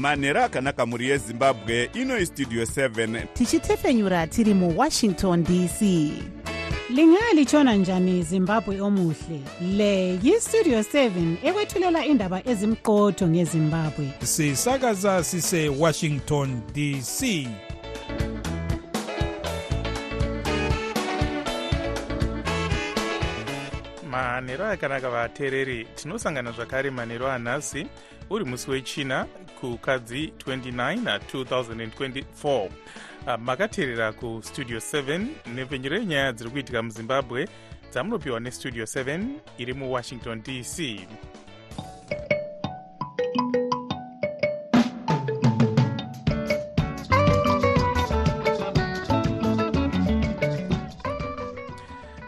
manhero akanaka mhuri yezimbabwe inoi studio 7 tichitefenyura tiri muwashington dc lingalitshona njani zimbabwe omuhle? Le yistudio 7 ekwethulela indaba ezimqotho ngezimbabwe. Sisakaza sisewashington dc manhero akanaka vateereri tinosangana zvakare manhero anhasi uri musi wechina kukadzi 29 2024 ah, makateerera kustudio 7 nepfenyuro yenyaya dziri kuitika muzimbabwe dzamunopiwa nestudio 7 iri muwashington dc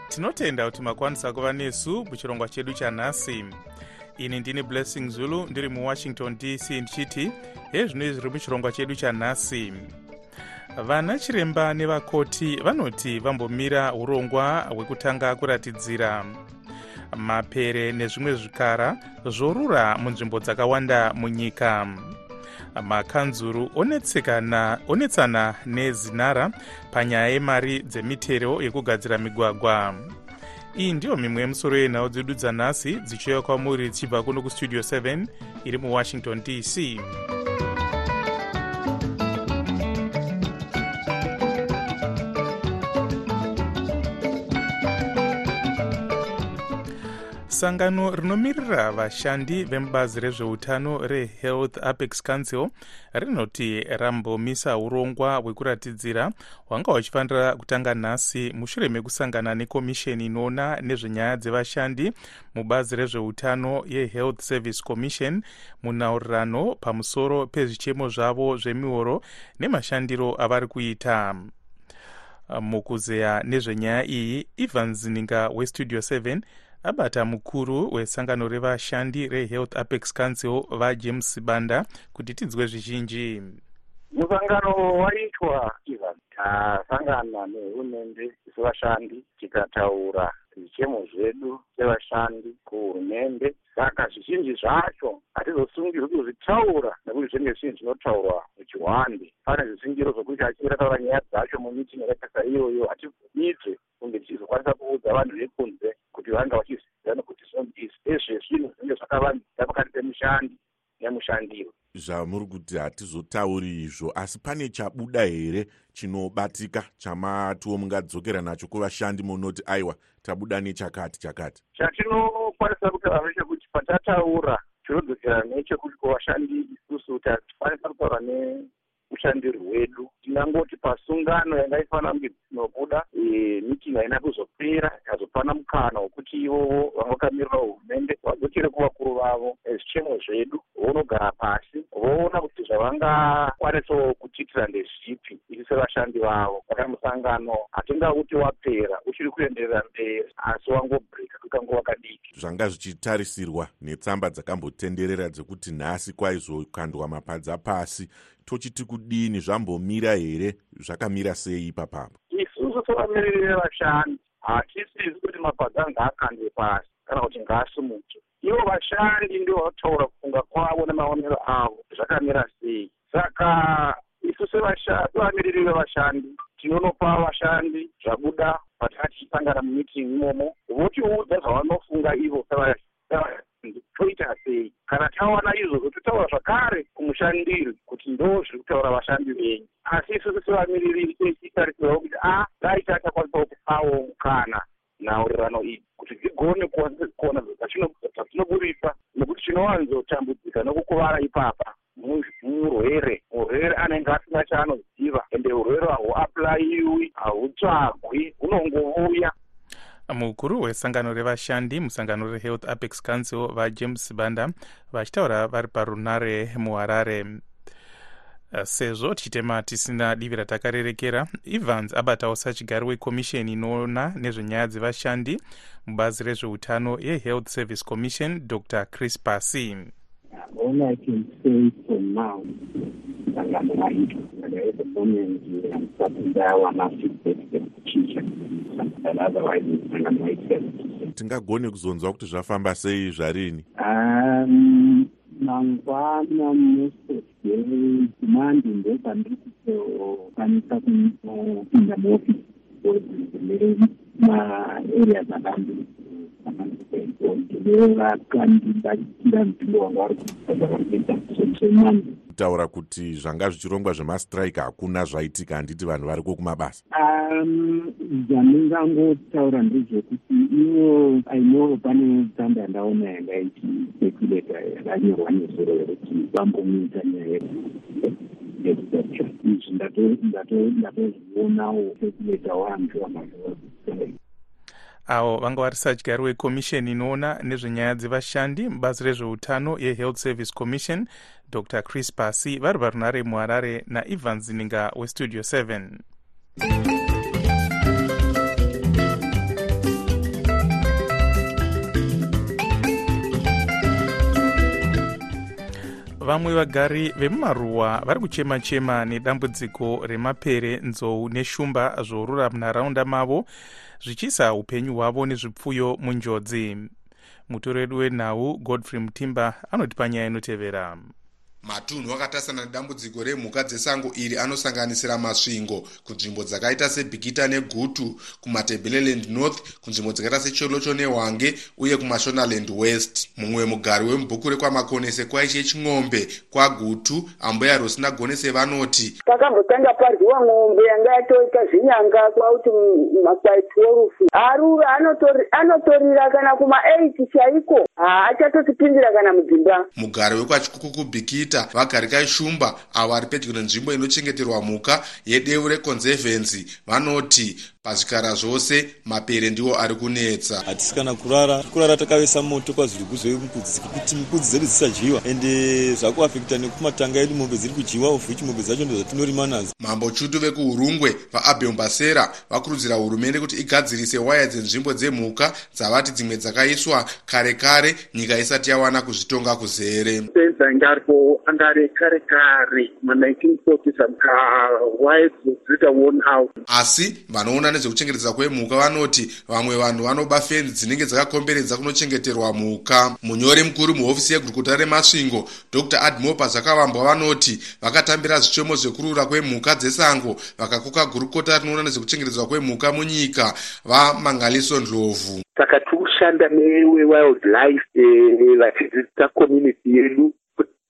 tinotenda kuti makwanisa kuva nesu muchirongwa chedu chanhasi ini ndini blessing zulu ndiri muwashington dc ndichiti hezvino zviri muchirongwa chedu chanhasi. Vana chiremba nevakoti vanoti vambomira urongwa hwekutanga kuratidzira. Mapere nezvimwe zvikara zvorura munzvimbo dzakawanda munyika. Makanzuru onetsana nezinara panyaya yemari dzemitero yekugadzira migwagwa iyi ndiyo mimwe yemusoro yenhau dzedu dzanhasi dzichiuya kwamuri dzichibva kuno kustudio 7 iri muwashington dc sangano rinomirira vashandi vemubazi rezveutano rehealth apex council rinoti rambomisa urongwa hwekuratidzira hwanga huchifanira kutanga nhasi mushure mekusangana nekomisheni inoona nezvenyaya dzevashandi mubazi rezveutano yehealth service commission munaurirano pamusoro pezvichemo zvavo zvemioro nemashandiro avari kuita. Mukuzeya nezvenyaya iyi ivan zininga westudio 7 abata mukuru wesangano revashandi rehealth apex council vajames banda kuti tinzwe zvizhinji. Musangano waitwa ivan tasangana nehurumende sevashandi tikataura zvichemo zvedu sevashandi kuhurumende. Saka zvizhinji zvacho hatizosungirwi kuzvitaura nekuti zvinenge zvinhu zvinotaurwa muchihwande pane zvisingiro zvokuti achinge taura nyaya dzacho mumiting yakatarisa iyoyo hatibvumidze kunge tichizokwanisa kuudza vanhu vekunze kuti vanga vachiziva nekuti ezvezvinhu zvinenge zvakavanzika pakati pemushandi nemushandiwe zvamuri kuti hatizotauri izvo asi pane chabuda here chinobatika chamatiwo mungadzokera nacho kuvashandi munoti aiwa tabuda nechakati chakati. Chatinokwanisa kutaura nechekuti patataura chinodzokera nechekuti kuvashandi isusu tikwanisa kutaura neushandiri hwedu. Tinangoti pasungano yanga ifanira kunge dzinobuda e, miting haina kuzopera ikazopana mukana wekuti ivovo vanga vakamirira hurumende vadzokere kuvakuru vavo zvichemo zvedu vonogara pasi voona kuti zvavangakwanisawo kutiitira ndezvipi isi sevashandi vavo. Saka musangano hatingauti wapera uchiri kuenderera mberi asi wangobhreka kwekangova kadiki. Zvanga zvichitarisirwa netsamba dzakambotenderera dzekuti nhasi kwaizokandwa mapadza pasi tochiti kudini zvambomira here zvakamira sei ipapapo isusu sevamiriri vevashandi hatisisi kuti mapadza anga akandwe pasi kana kuti ngaasimuke. Ivo vashandi ndio vanotaura kufunga kwavo nemaonero avo zvakamira sei. Saka isu sevamiriri vevashandi tinonopa vashandi zvabuda patakati tichisangana mumiting imomo votiudza zvavanofunga ivo toita sei? Kana tawana izvozvo totaura zvakare kumushandiri kuti ndo zviri kutaura vashandi venyu. Asi isusu sevamiriri tichitarisirawo kuti a dai tachakwanisao kupawo mukana nhaurirano idzi kuti dzigone kuona dzatinoburisa nekuti tinowanzotambudzika nekukuvara ipapa murwere. Murwere anenge asina chaanoziva ende urwere hahuaplayiwi hahutsvagwi hunongovuya mukuru wesangano revashandi musangano rehealth apex council vajames banda vachitaura vari parunare muharare. Sezvo tichitema tisina divi ratakarerekera evans abatawo sachigari wekomisheni inoona nezvenyaya dzevashandi mubazi rezveutano yehealth service commission dr. Chris pasi all I can say for now, sangano waitwa sangano yeperformance and something that I want to feedback the teacher and otherwise sangano waitwa tingagone kuzonzwa kuti zvafamba sei zvarini um mangwana most of the ndezimandi ndopandiri kutokwanisa kupinda muofisi nemaarias akandiri ndinevakandibakira mutumbo kutaura kuti zvanga zvichirongwa zvemastrike hakuna zvaitika handiti vanhu variko kumabasa Um, zvandingangotaura ndezvekuti ivo ainoo pane tsamba yandaona yanga ichisekuleta yakanyorwa nezuro yekuti vambomuita nyaya yekuzacha izvi ndatozvionawo sekuleta wantu wamazuva avo vanga vari sadyari wekomisheni inoona nezvenyaya dzevashandi mubazi rezveutano yehealth service commission dr. Chris basi vari parunare muharare naivans ninga westudio 7 vamwe vagari vemumaruwa vari kuchema-chema nedambudziko remapere nzou neshumba zvorura munharaunda mavo zvichiisa upenyu hwavo nezvipfuyo munjodzi. Mutoro wedu wenhau godfrey mutimba anotipa nyaya inotevera matunhu akatasana nedambudziko remhuka dzesango iri anosanganisira masvingo kunzvimbo dzakaita sebhikita negutu kumatebeleland north kunzvimbo dzakaita secholocho nehwange uye kumashonaland west. Mumwe mugari wemubhukure kwamakonese kwaiche ching'ombe kwagutu ambuya rosina gonese vanoti pakambotanga paryiwa ng'ombe yanga yatoita zvinyanga kwauti makwai 12 arura anotorira kana kuma8 chaiko? Haachatotipindira kana mudzimba. Mugari wekwachikuku bhikita kuita vagarikai shumba avo vari pedyo nenzvimbo inochengeterwa mhuka yedeu reconservancy. Vanoti pazvikara zvose mapere ndiwo ari kunetsa. Hatisi kana kurara kurara takavesa moto kwazvirikuzo yemukudzi kuti mikudzi dzedu dzisadyiwa ende zvakuafekta nekumatanga edu mombe dziri kudyiwa ovhuchi mombe dzacho ndo dzatinorima nadzo. Mambo chutu vekuurungwe vaabheumbasera vakurudzira hurumende kuti igadzirise waya dzenzvimbo dzemhuka dzavati dzimwe dzakaiswa kare kare nyika isati yawana kuzvitonga kuzere. Anga aripo anga ari kare kare ma1940 saka waya dzinoita worn out. Asi vanoona nezvekuchengetedza kwemhuka vanoti vamwe vanhu vanoba fenzi dzinenge dzakakomberedza kunochengeterwa mhuka. Munyori mukuru muhofisi yegurukuta remasvingo dr. Admopa zvakavambwa vanoti vakatambira zvichomo zvekurura kwemhuka dzesango vakakoka gurukota rinoona nezvekuchengetedzwa kwemhuka munyika vamangaliso ndlovu. Saka tikushanda newewildlife vachidzidzisa community yedu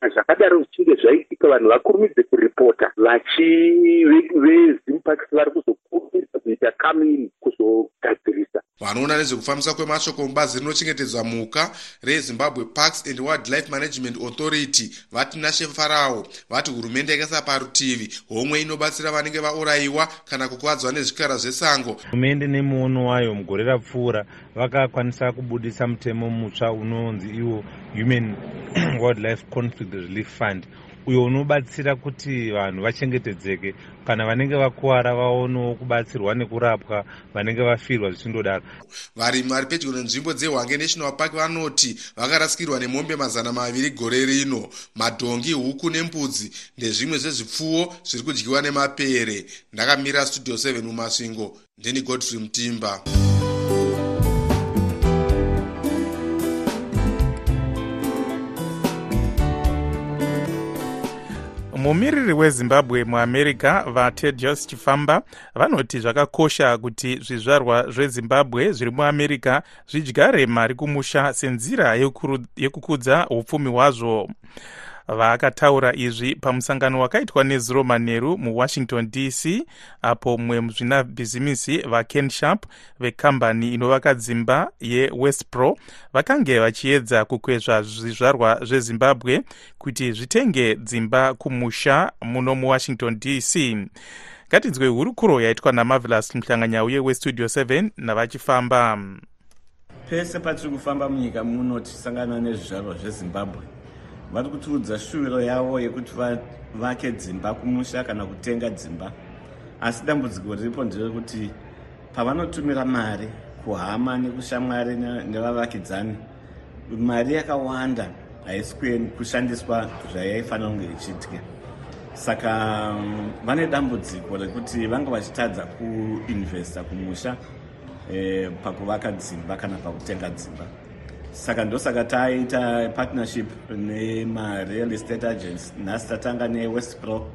zvakadaro zvichinge zvaitika vanhu vakurumidze kuripota vachivezimparks vari kuzokurumidza kuita kamini kuzogadzirisa. Vanoona nezvekufambisa kwemashoko mubazi rinochengetedzwa mhuka rezimbabwe parks and wildlife management authority. Vati nashe farao vati hurumende yakaisa parutivi homwe inobatsira vanenge vaurayiwa kana kukuvadzwa nezvikara zvesango. Hurumende nemuono wayo mugore rapfuura vakakwanisa kubudisa mutemo mutsva unonzi iwo human wildlife conflict relief fund uyo unobatsira kuti vanhu vachengetedzeke. Kana vanenge vakuwara vaonewo kubatsirwa nekurapwa vanenge vafirwa zvichindodaro. Varimi vari pedyo nenzvimbo dzehwange national park vanoti vakarasikirwa nemombe mazana maviri gore rino. Madhongi huku nembudzi ndezvimwe zvezvipfuwo zviri kudyiwa nemapere. Ndakamira studio 7 mumasvingo. Ndini godfrey mutimba mumiriri wezimbabwe muamerica vatedios chifamba vanoti zvakakosha kuti zvizvarwa zvezimbabwe zviri muamerica zvidyare mari kumusha senzira yekukudza upfumi hwazvo vakataura izvi pamusangano wakaitwa nezuro manheru muwashington dc apo mumwe muzvinabhizimisi vaken sharp vekambani inovaka dzimba yewestpro vakange vachiedza kukwezva zvizvarwa zvezimbabwe kuti zvitenge dzimba kumusha muno muwashington dc ngatinzwe hurukuro yaitwa namavelas muhlanganyauye westudio 7 navachifamba. Pese patiri kufamba munyika muno tichisangana nezvizvarwa zvezimbabwe vari kutiudza shuviro yavo yekuti vavake dzimba kumusha kana kutenga dzimba. Asi dambudziko riripo nderekuti pavanotumira mari kuhama nekushamwari nevavakidzani mari yakawanda haisi kushandiswa zvayaifanira kunge ichiitwa saka vane dambudziko rekuti vanga vachitadza kuinvesta kumusha eh, pakuvaka dzimba kana pakutenga dzimba saka ndosaka taita partnership nemareal estate agents nhasi tatanga newestpro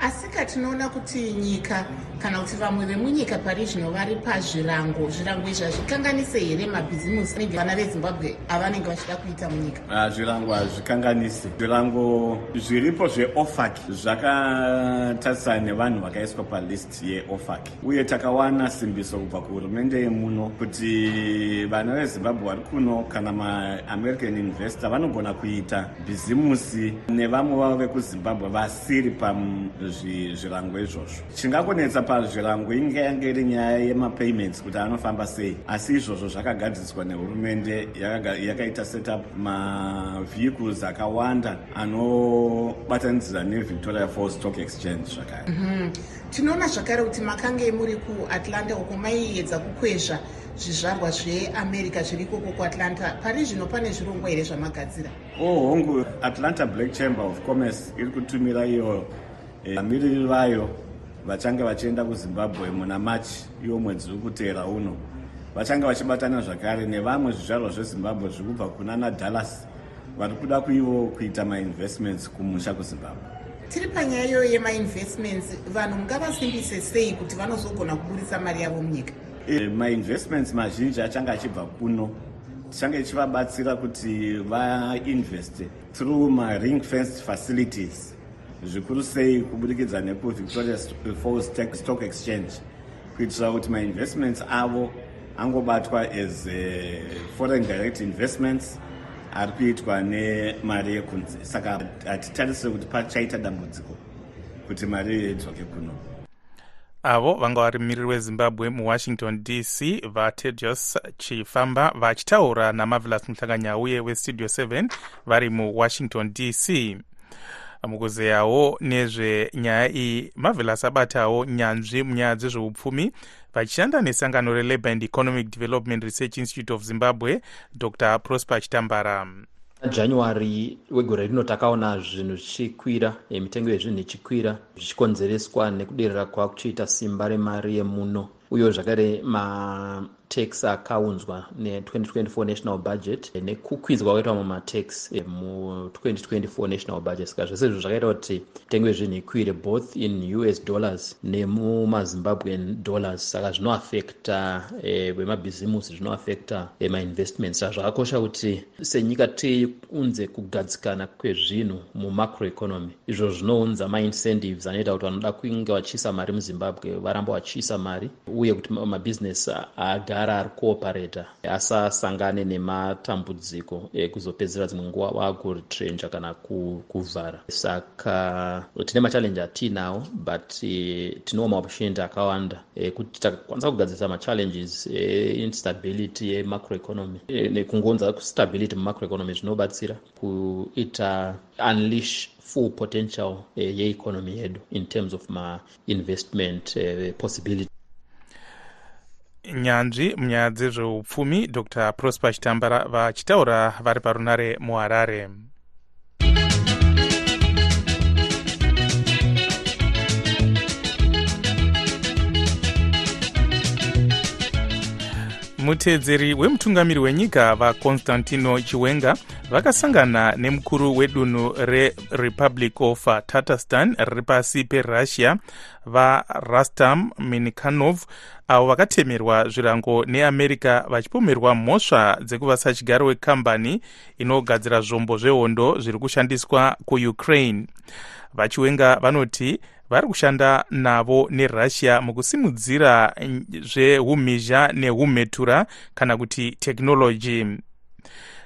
asika tinoona kuti nyika kana kuti vamwe vemunyika pari zvino vari pazvirango zvirango izvi hazvikanganise here mabhizimusi vana vezimbabwe avanenge vachida kuita munyika? Ah, zvirango hazvikanganisi zvirango zviripo zveofac zvakatarisana nevanhu vakaiswa palist yeofac. Uye takawana simbiso kubva kuhurumende yemuno kuti vana vezimbabwe vari kuno kana maamerican investor vanogona kuita bhizimusi nevamwe vavo vekuzimbabwe vasiri pazvirango izvozvo. Chingakonetsa pazvirango inge yange iri nyaya yemapayments kuti anofamba sei asi izvozvo zvakagadziswa nehurumende yakaita setup mavehicles akawanda anobatanidzira nevictoria falls stock exchange zvakare. Mhm. tinoona zvakare kuti makange muri kuatlanta uko maiedza kukwezva zvizvarwa zveamerica zviri ikoko kuatlanta. Pari zvino pane zvirongwa here zvamagadzira? Oh hongu atlanta black chamber of commerce iri kutumira iyo eh, vamiriri vayo vachange vachienda kuzimbabwe muna machi iwo mwedzi uri kuteera uno. Vachange vachibatana zvakare nevamwe zvizvarwa zvezimbabwe zviri kubva kuna nadallas vari kuda kuivo kuita mainvestments kumusha kuzimbabwe. Tiri panyaya iyoyo yemainvestments vanhu mungavasimbise sei kuti vanozogona kuburisa mari yavo munyika? Eh, mainvestments mazhinji achange achibva kuno. Tichange tichivabatsira kuti vainveste through maring fenced facilities zvikuru sei kubudikidza nekuvictoria St- falls stock exchange kuitira kuti mainvestments avo angobatwa as eh, foreign direct investments ari kuitwa nemari yekunze saka hatitarisire kuti pachaita dambudziko kuti mari iyo idzoke kuno. Avo vanga vari miriri wezimbabwe muwashington dc vatedios chifamba vachitaura namavelas muhlanganyauye westudio 7 vari muwashington dc mukuzeyawo nezvenyaya iyi mavelas abatawo nyanzvi munyaya dzezveupfumi vachishanda nesangano relabour and economic development research institute of zimbabwe dr. Prosper chitambara. January wegore rino takaona zvinhu zvichikwira mitengo yezvinhu ichikwira zvichikonzereswa nekuderera kwakuchiita simba remari yemuno uyewo zvakare matax akaunzwa ne2024 national budget nekukwinzwa kwakaitwa mumatax eh, mu2024 national budget. Saka zvese izvo zvakaita kuti mitengo yezvinhu ikwire both in us dollars nemumazimbabwean dollars. Saka zvinoafekta eh, wemabhizimusi zvinoafekta eh, mainvestments. Saka zvakakosha kuti senyika tiunze kugadzikana kwezvinhu mumacroeconomy. Izvo zvinounza maincentives anoita kuti vanoda kunge vachiisa mari muzimbabwe varamba vachiisa mari uye kuti ma- mabhizinesi agara ari kuoparata asasangane nematambudziko ekuzopedzera dzimwe nguva vakuritrenja kana ku- kuvhara. Saka tine machallenji atiinawo but eh, tinewo maopportunity akawanda ekuti takakwanisa kugadzirisa machallenges einstability yemacroeconomy eh, nekungonza stability mumacroeconomy zvinobatsira kuita unleash full potential eh, yeeconomy yedu in terms of mainvestment eh, possibility nyanzvi munyaya dzezveupfumi dr. Prosper chitambara vachitaura vari parunare muharare. Muteedzeri wemutungamiri wenyika vaconstantino chiwenga vakasangana nemukuru wedunhu rerepublic of tatarstan riri pasi perussia varastam minikanov avo vakatemerwa zvirango neamerica vachipomerwa mhosva dzekuva sachigaro wekambani inogadzira zvombo zvehondo zviri kushandiswa kuukraine. Vachiwenga vanoti vari kushanda navo nerussia mukusimudzira zveumhizha neumhetura kana kuti tekinoloji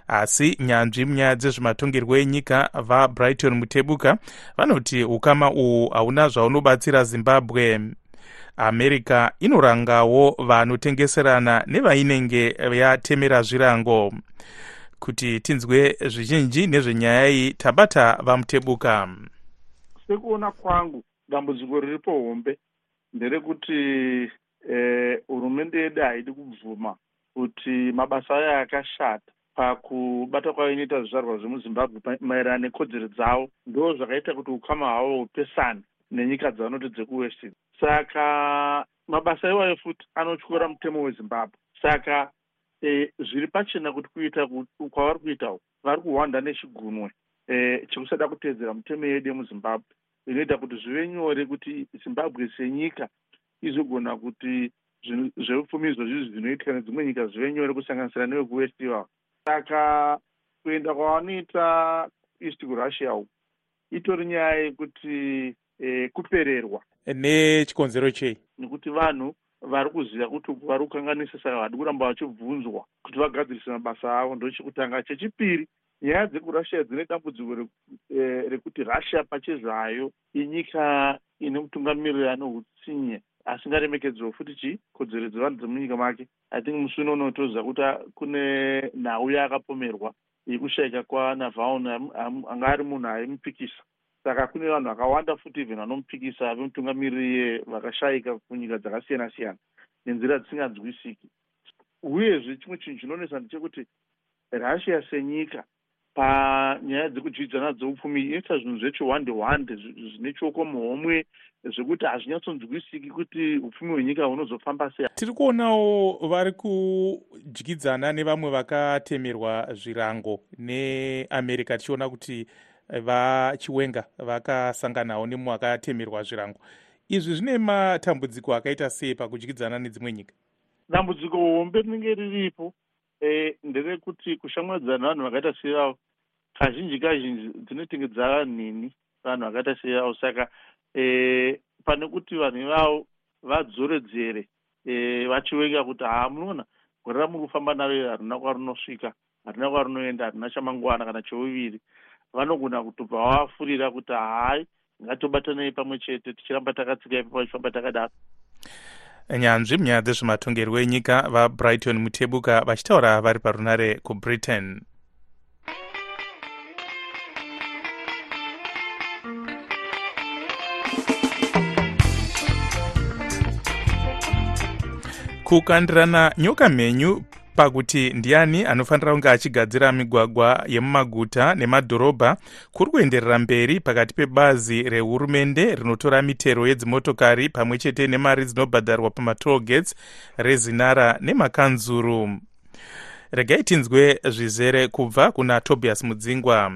asi nyanzvi munyaya dzezvematongerwo enyika vabrighton mutebuka vanoti ukama uhu hauna zvaunobatsira zimbabwe america inorangawo vanotengeserana nevainenge yatemera zvirango. Kuti tinzwe zvizhinji nezvenyaya iyi tabata vamutebuka sekuona kwangu dambudziko riripo hombe. Nderekuti eh, hurumende yedu haidi kubvuma kuti mabasa ayo akashata. Pakubata kwayo inoita zvizvarwa zvemuzimbabwe maererano nekodzero dzavo ndo zvakaita kuti ukama hwavo hupesane nenyika dzavanoti dzekuwest saka mabasa iwayo futi anotyora mutemo wezimbabwe. Saka e, zviri pachena kuti kuita ku- kwavari kuita uku vari kuhwanda nechigunwe e, chekusada kuteedzera mitemo yedu yemuzimbabwe. Inoita kuti zvive nyore kuti zimbabwe senyika izogona kuti zveupfumi izvozvi zvinoitika nedzimwe nyika zvive nyore kusanganisira nevekuwest ivavo saka kuenda kwavanoita east kurussia uku itori nyaya yekuti e, kupererwa. Nechikonzero chei? Nekuti vanhu vari kuziva kuti uku vari kukanganisa saka vadi kuramba vachibvunzwa kuti vagadzirise mabasa avo. Ndo chekutanga chechipiri nyaya dzekurussia dzine dambudziko eh, rekuti russia pachezvayo inyika ine mutungamiriri ane utsinye asingaremekedzwa futi chi kodzero dzevanhu dzemunyika make. I think musi uno unotoziva kuti kune nhau yaakapomerwa yekushayika kwanavalny anga ari munhu aimupikisa saka kune vanhu vakawanda futi even vanomupikisa vemutungamiriri vakashayika kunyika dzakasiyana siyana nenzira dzisinganzwisiki. Uyezve chimwe chinhu chinonesa ndechekuti russia senyika panyaya dzekudyidzana dzeupfumi inoita zvinhu zvechihwande hwande zvi- zvine chioko muhomwe zvekuti hazvinyatsonzwisiki kuti upfumi hwenyika hunozofamba sei. Tiri kuonawo vari kudyidzana nevamwe vakatemerwa zvirango neamerica tichiona kuti vachiwenga vakasanganawo nemumwe akatemerwa zvirango. Izvi zvine matambudziko akaita sei pakudyidzana nedzimwe nyika? Dambudziko hombe rinenge riripo eh, nderekuti kushamwadzana vanhu vakaita seivavo kazhinji kazhinji dzinotenge dzava nhini vanhu vakaita seivavo saka eh, pane kuti vanhu ivavo vadzoredzere eh, vachiwenga kuti haa munoona gore ramuri kufamba iri harina kwarinosvika harina kwarinoenda harina chamangwana kana cheuviri vanogona kutobva vavafurira kuti hai ngatobatanei pamwe chete tichiramba takatsika ipapo tichifamba takadaro. Nyanzvi munyaya dzezvematongerwo enyika vabrighton mutebuka vachitaura vari parunare kubritain kukandirana nyoka mhenyu pakuti ndiani anofanira kunge achigadzira migwagwa yemumaguta nemadhorobha kuri kuenderera mberi pakati pebazi rehurumende rinotora mitero yedzimotokari pamwe chete nemari dzinobhadharwa pamatollgates rezinara nemakanzuru. Regai tinzwe zvizere kubva kuna tobias mudzingwa.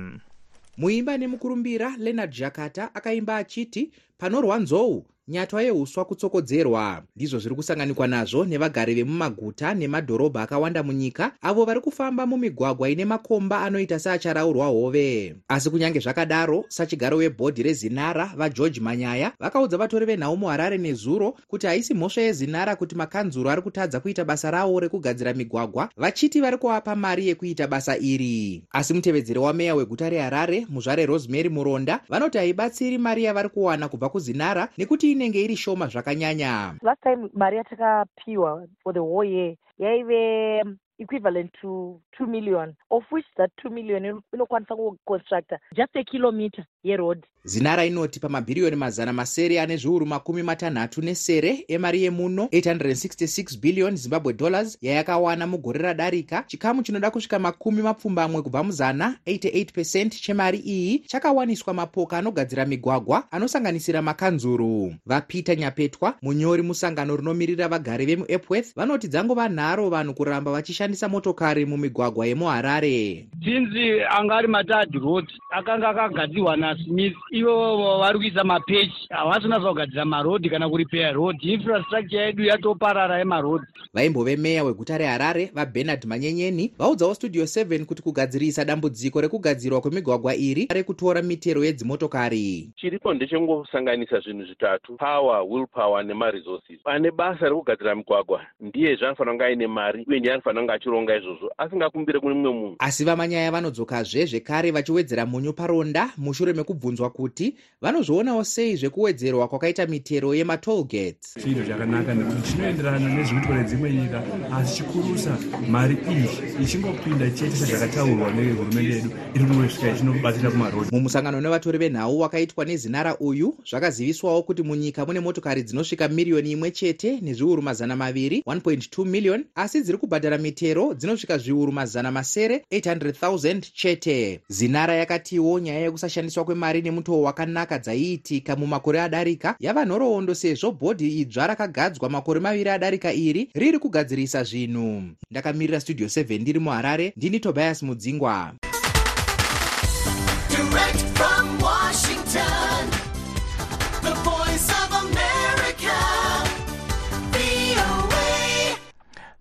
Muimba nemukurumbira leonard jakata akaimba achiti panorwa nzou nyatwa yeuswa kutsokodzerwa. Ndizvo zviri kusanganikwa nazvo nevagari vemumaguta nemadhorobha akawanda munyika avo vari kufamba mumigwagwa ine makomba anoita seacharaurwa hove. Asi kunyange zvakadaro sachigaro webhodhi rezinara vageorge manyaya vakaudza vatori venhau muharare nezuro kuti haisi mhosva yezinara kuti makanzuro ari kutadza kuita basa ravo rekugadzira migwagwa vachiti vari kuvapa mari yekuita basa iri. Asi mutevedzeri wameya weguta reharare muzvare rosemary muronda vanoti haibatsiri mari yavari kuwana kubva kuzinara nekuti inenge iri shoma zvakanyanya? Last time mari yatakapiwa for the whole year yaive equivalent to 2 million of which that 2 million ino- inokwanisa kuconstructa just a kilometer yeroad zinara inoti pamabhiriyoni mazana masere ane zviuru makumi matanhatu nesere emari yemuno 866 billion zimbabwe dollars yayakawana mugore radarika. Chikamu chinoda kusvika makumi mapfumbamwe kubva muzana 88 chemari iyi chakawaniswa mapoka anogadzira migwagwa anosanganisira makanzuru. Vapita nyapetwa munyori musangano rinomirira vagari vemuepworth vanoti dzangova nharo vanhu kuramba vachishandisa motokari mumigwagwa yemuharare sinzi anga ari matad road akanga akagadzirwa nasmith ivo vari kuisa mapechi havasina zvakugadzira marodhi kana kuripeya rodhi infrastructure yedu yatoparara yemarodhi vaimbove meya weguta reharare vabernard manyenyeni vaudzawo studio 7 kuti kugadzirisa dambudziko rekugadzirwa kwemigwagwa iri rekutora mitero yedzimotokari. Chiripo ndechengosanganisa zvinhu zvitatu power will power nemaresources. Ane basa rekugadzira migwagwa ndiyezve anofanira kunge aine mari uye ndiye anofanira kunge achironga izvozvo asingakumbire kune mumwe munhu. Asi vamanyaya vanodzokazve zvekare vachiwedzera munyu paronda mushure mekubvunzwa kuti vanozvionawo sei zvekuwedzerwa kwakaita mitero yematolgates chinhu chakanaka nekuti chinoenderana nezvirikuitwa nedzimwe nyika asi chikurusa mari iyi ichingopinda chete sezvakataurwa nehurumende yedu iri kunosvika ichinobatsira kumarodhi mumusangano nevatori venhau wakaitwa nezinara uyu zvakaziviswawo kuti munyika mune motokari dzinosvika miriyoni imwe chete nezviuru mazana maviri 1.2 million asi dziri kubhadhara mitero dzinosvika zviuru mazana masere 800,000 chete. Zinara yakatiwo nyaya yekusashandiswa kwemari nemutoo wakanaka dzaiitika mumakore adarika. Yava nhoroondo sezvo bhodhi idzva rakagadzwa makore maviri adarika iri riri kugadzirisa zvinhu. Ndakamirira studio 7 ndiri muharare ndini tobias mudzingwa.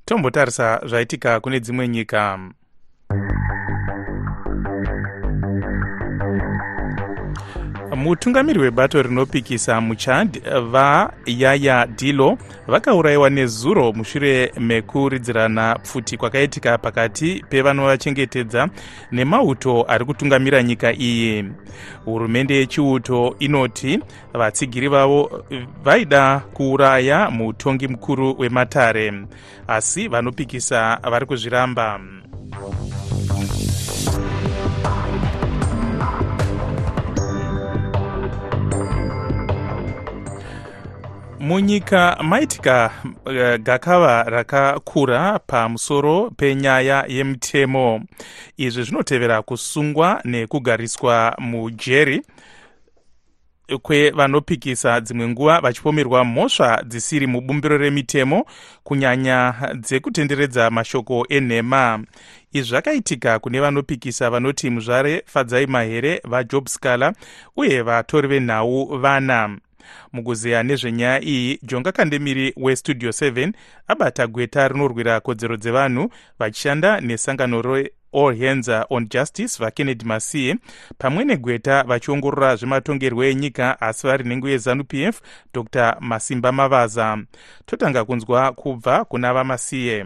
Tombotarisa zvaitika kune dzimwe nyika mutungamiri webato rinopikisa muchad vayaya dilo vakaurayiwa nezuro mushure mekuridzirana pfuti kwakaitika pakati pevanovachengetedza nemauto ari kutungamira nyika iyi. Hurumende yechiuto inoti vatsigiri vavo vaida kuuraya mutongi mukuru wematare asi vanopikisa vari kuzviramba munyika maitika uh, gakava rakakura pamusoro penyaya yemutemo. Izvi zvinotevera kusungwa nekugariswa mujeri kwevanopikisa dzimwe nguva vachipomerwa mhosva dzisiri mubumbiro remitemo kunyanya dzekutenderedza mashoko enhema. Izvi zvakaitika kune vanopikisa vanoti muzvare fadzai mahere vajob scaler uye vatori venhau vana mukuzeya nezvenyaya iyi jonga kandemiri westudio 7 abata gweta rinorwira kodzero dzevanhu vachishanda nesangano reall hands on justice vakennedy masiye pamwe negweta vachiongorora zvematongerwo enyika asi vari nhengo yezanup f dr. Masimba mavaza. Totanga kunzwa kubva kuna vamasiye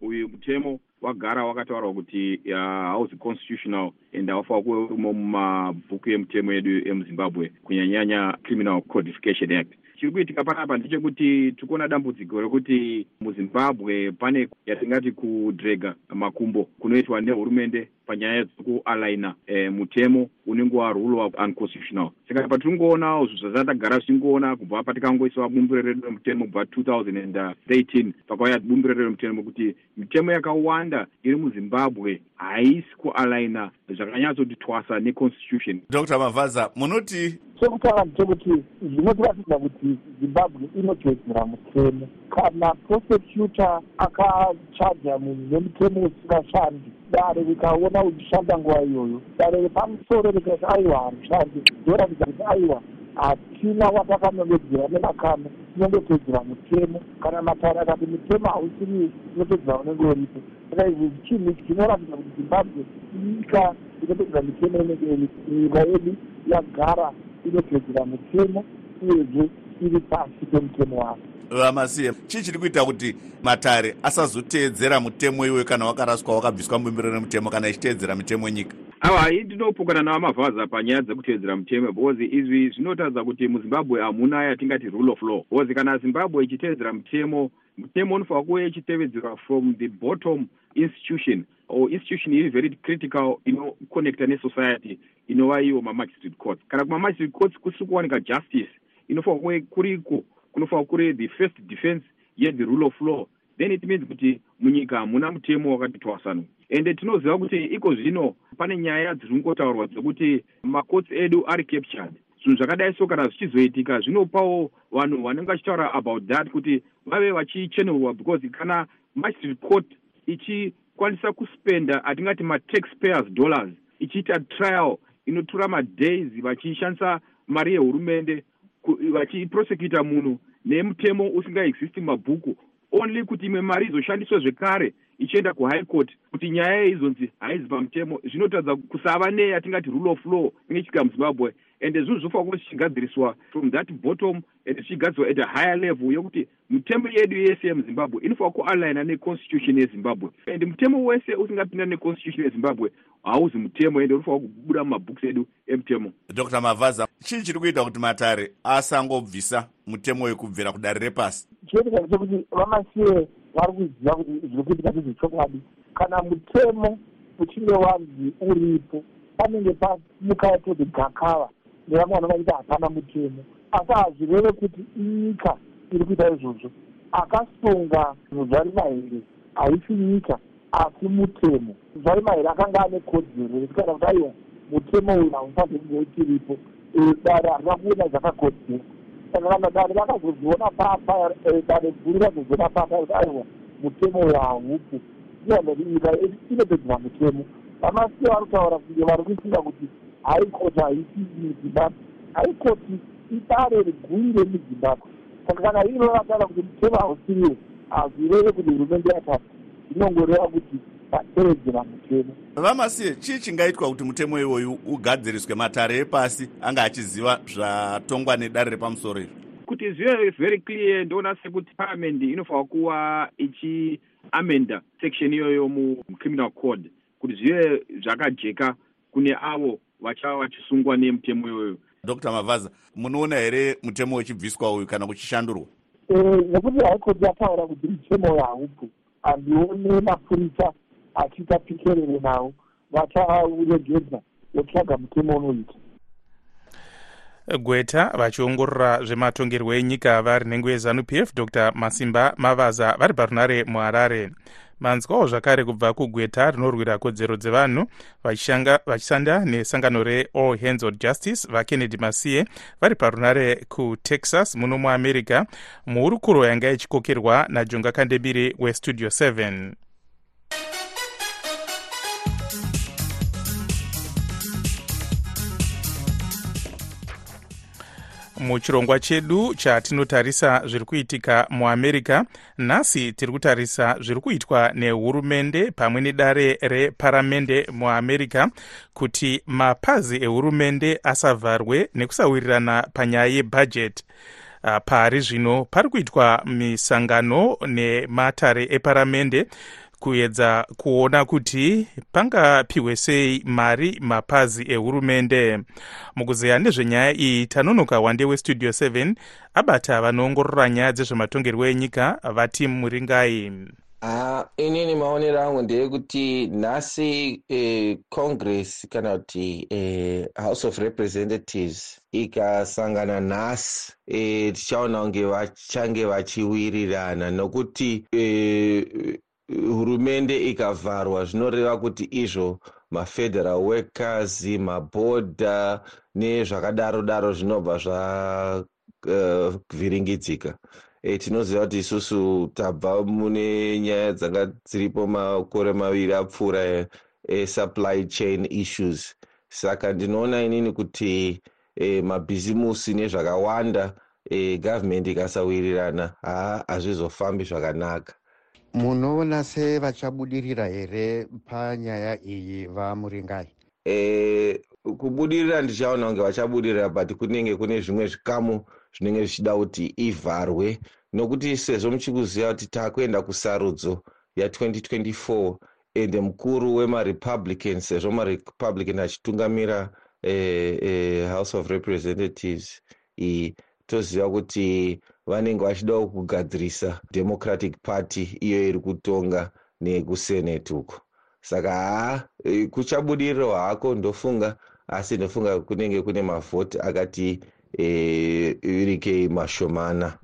uyu mutemo wagara wakataurwa kuti hausi constitutional and haufanira kuve urimo mumabhuku emutemo yedu emuzimbabwe kunyanyanya criminal codification act? Chiri kuitika panapa ndechekuti tiri kuona dambudziko rekuti muzimbabwe pane yatingati kudrega makumbo kunoitwa nehurumende panyaya dzekualaina e, mutemo unenge warule unconstitutional. Saka patiri ngoona zvo zvazatagara zvichingoona kubva patikangoiswa bumbiro redu remutemo kubva 2013 pakauya bumbiro redu remutemo kuti mitemo yakawanda iri muzimbabwe haisi kualaina zvakanyatsoti twasa neconstitution. Dr mavhaza munoti chekutanga ndechekuti zvinotiratidza kuti zimbabwe inotedzera mutemo. Kana prosecutor akachaja munhu nemutemo usingashandi dare rikaona uchishanda nguva iyoyo. Dare repamusoro rikati aiwa harushandi zvoratidza kuti aiwa hatina watakanongedzera nemakano tinongotedzera mutemo. Kana matare akati mutemo hausiri inotedzera unenge uripo. Saka izvi chinhu chinoratidza kuti zimbabwe nyika inotedzera mitemo inenge iripo nyika yedu yagara inotedzera mutemo uyezve iri pasi pemutemo wayo vamasiye chii chiri kuita kuti matare asazoteedzera mutemo iwe kana wakaraswa wakabviswa mubumbiro remutemo kana ichiteedzera mitemo yenyika? Awa hai ndinopokana navamavhaza panyaya dzekuteedzera mutemo because izvi zvinotaridza kuti muzimbabwe hamuna yatingati rule of law. Because kana zimbabwe ichiteedzera mutemo mutemo unofanira kuve ichitevedzerwa from the bottom institution or institution iri very critical inoconnecta nesociety inova iwo mamagistrate courts. Kana kumamagistrate courts kusiri kuwanika justice inofanira kuve kuriko kunofanira kuri the first defense yethe rule of law. Then it means kuti munyika hamuna mutemo wakati twasanuka ende tinoziva kuti iko zvino pane nyaya dziri kungotaurwa dzekuti macourts edu ari captured. Zvinhu zvakadai so kana zvichizoitika zvinopawo vanhu vanenge vachitaura about that kuti vave vachichenurwa because kana magistrate court ichikwanisa kuspenda atingati mataxpayers dollars ichiita trial inotora madays vachishandisa mari yehurumende vachiprosecuta munhu nemutemo usingaexisti mabhuku only kuti imwe mari izoshandiswa zvekare ichienda kuhigh court kuti nyaya izonzi haizi pamutemo. Zvinotaridza kusava neyatingati rule of law inechika muzimbabwe ende zvinhu zvofanira kuva zvichigadziriswa from that bottom and zvichigadziriswa at a higher level yokuti mitemo yedu yese yemuzimbabwe inofanira kualaina neconstitution yezimbabwe. And mutemo wese usingapinda neconstitution yezimbabwe hauzi mutemo ende unofanira kubuda mumabhuks edu emutemo dr. Mavhaza chii chiri kuita kuti matare asangobvisa mutemo wekubvira kudare repasi. Chinoitika ndechekuti vamasiye vari kuziva kuti zviri kuitika ndezvechokwadi kana mutemo uchinge wanzi uripo panenge pamuka yatoti gakava nevamwe vanova kuti hapana mutemo. Asi hazvireve kuti nyika iri kuita izvozvo akasunga muzvari mahere haisi nyika asi mutemo. Muzvari mahere akanga ane kodzero yekutaura kuti aiwa mutemo uyu haufaniri kunge uchiripo dare harina kuona zvakakodzera. Saka kana dare vakazozviona papa dare guru razoziona papa kuti aiwa mutemo uyu haupo iyanoti nyika inopedzera mutemo. Vamasiye vari kutaura kunge vari kuisinga kuti haikoti haiti muzimbabwe haikoti idare riguru remuzimbabwe saka kana iro vataura kuti mutemo hausiriwo hazvireve kuti hurumende yatata zvinongoreva kuti vatevedzera mutemo vamasiye chii chingaitwa kuti mutemo iwoyu ugadziriswe matare epasi anga achiziva zvatongwa nedare repamusoro izvo kuti zvive very clear ndoona sekuti parliamendi inofanira kuva ichiamenda section iyoyo mucriminal code kuti zvive zvakajeka kune avo vachava vachisungwa nemutemo iyoyo dr mavhaza munoona here mutemo uchibviswa uyu kana kuchishandurwa? Nekuti haikoti yataura kuti mutemo uyu haupo handione mapurisa achiita pikerere navo vacharegedza votsvaga mutemo unoita. Gweta vachiongorora zvematongerwo enyika vari nhengo yezanup f dr masimba mavaza vari parunare muharare manzwawo zvakare kubva kugweta rinorwira kodzero dzevanhu vachishanda nesangano reall hands on justice vakennedy masiye vari parunare kutexas muno muamerica. Muhurukuro yanga ichikokerwa najonga kandebiri westudio 7 muchirongwa chedu chatinotarisa zviri kuitika muamerica nhasi tiri kutarisa zviri kuitwa nehurumende pamwe nedare reparamende muamerica kuti mapazi ehurumende asavharwe nekusawirirana panyaya yebhajeti uh, pari zvino pari kuitwa misangano nematare eparamende kuedza kuona kuti pangapiwe sei mari mapazi ehurumende. Mukuzeya nezvenyaya iyi tanonoka wande westudio 7 abata vanoongorora nyaya dzezvematongerwo enyika vati muringai. Ha inini maonero angu ndeyekuti nhasi eh, congress kana kuti eh, house of representatives ikasangana nhasi eh, tichaona kunge vachange vachiwirirana nokuti eh, hurumende ikavharwa zvinoreva kuti izvo mafederal workers mabhodha nezvakadaro daro zvinobva zvavhiringidzika uh, e, tinoziva kuti isusu tabva mune nyaya dzanga dziripo makore maviri apfuura esupply chain issues. Saka ndinoona inini kuti e, mabhizimusi nezvakawanda e, gavhumendi ikasawirirana haa hazvizofambi zvakanaka munoona sevachabudirira here panyaya iyi vamuringai? E, kubudirira ndichaona kunge vachabudirira but kunenge kune zvimwe zvikamu zvinenge zvichida kuti ivharwe. Nokuti sezvo muchikuziva kuti taakuenda kusarudzo ya2024 ende mukuru wemarepublican sezvo marepublican achitungamira eh, eh, house of representatives iyi toziva kuti vanenge vachidawo kugadzirisa democratic party iyo iri kutonga nekusenate uko. Saka haa kuchabudiriro hako ndofunga asi ndofunga kunenge kune mavhoti akati e, mashomana.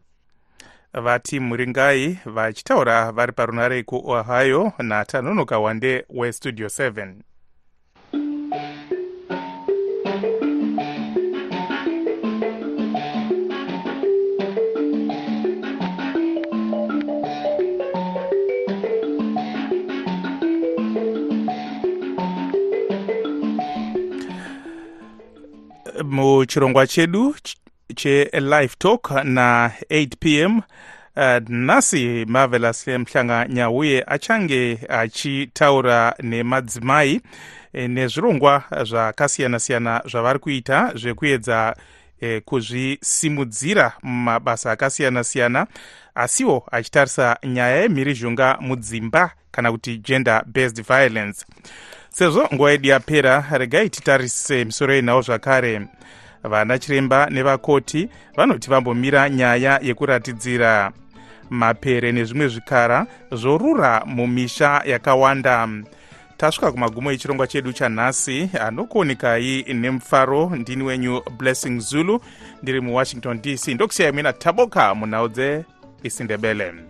Vati muringai vachitaura vari parunare kuohio natanonoka wande westudio 7 muchirongwa chedu chelive talk na8 p m uh, nhasi marvelous mhlanga nyauye achange achitaura nemadzimai nezvirongwa zvakasiyana-siyana zvavari kuita zvekuedza eh, kuzvisimudzira mumabasa akasiyana-siyana asiwo achitarisa nyaya yemhirizhonga mudzimba kana kuti gender based violence sezvo nguva yedu yapera regai titarise misoro yenhau zvakare. Vana chiremba nevakoti vanoti vambomira nyaya yekuratidzira. Mapere nezvimwe zvikara zvorura mumisha yakawanda. Tasvika kumagumo echirongwa chedu chanhasi anokuonekai nemufaro ndini wenyu blessing zulu ndiri muwashington dc ndokusiyai mwena taboka munhau dzeisindebele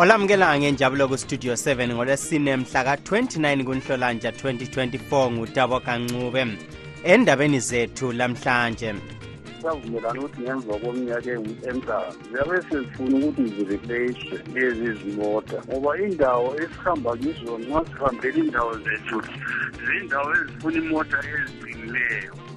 olamukela ngenjabulo kustudio 7 ngolwesine mhla ka-29 kunhlolanja 2024 ngutabo kancube endabeni zethu lamhlanje. Savumelana ukuthi ngemva komnyaka emdala ziyabe sezifuna ukuthi zireplace lezi zimota ngoba indawo esihamba kizo nxa sihambela indawo zethu zindawo ezifuna imota eziqinileyo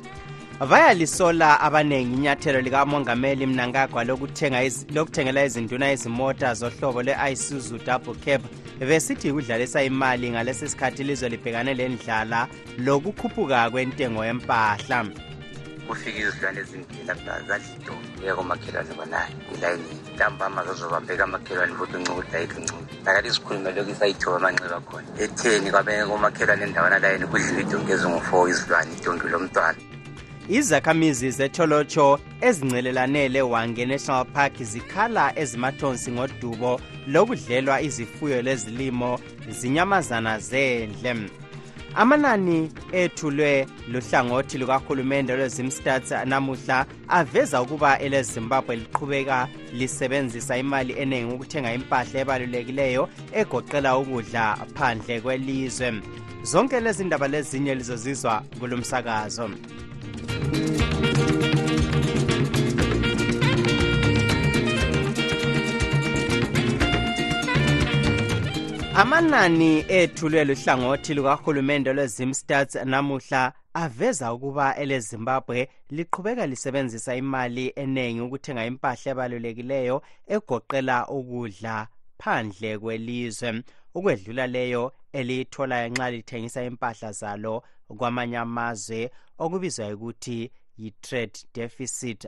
bayalisola abanengi inyathelo likamongameli mnangagwa lokuthengela izinduna izimota zohlobo lwe-isuzu double cab. Besithi yikudlalisa imali ngalesi sikhathi ilizwe libhekane lendlala lokukhuphuka kwentengo yempahla. Kufika izilwane ezimbili lapha zadlido iya komakhelwane bonayo ilayini ntambama zazobambeka amakhelwane futhi uncuku ukuthi ayikho uncuku lakati isikhulume lokhu isayithoba amanxeba khona etheni kwabeke komakhelwane endawana layini kudlula idonki ezingu-four izilwane idonki lomntwana izakhamizi zetholotsho ezincelelane lewange national park zikhala ezimathonsi ngodubo lokudlelwa izifuyo lezilimo zinyamazana zendle. Amanani ethulwe luhlangothi lukahulumende lwezimstats namuhla aveza ukuba elezimbabwe liqhubeka lisebenzisa imali eningi ukuthenga impahla ebalulekileyo egoqela ukudla phandle kwelizwe. Zonke lezi ndaba lezinye lizozizwa kulo msakazo amanani ethulwe luhlangothi lukahulumende lwezimstats namuhla aveza ukuba elezimbabwe liqhubeka lisebenzisa imali eningi ukuthenga impahla ebalulekileyo egoqela ukudla phandle kwelizwe. Ukwedlula leyo eliyitholayo nxa lithengisa impahla zalo kwamanye amazwe okubizwa ukuthi yi-trade deficit.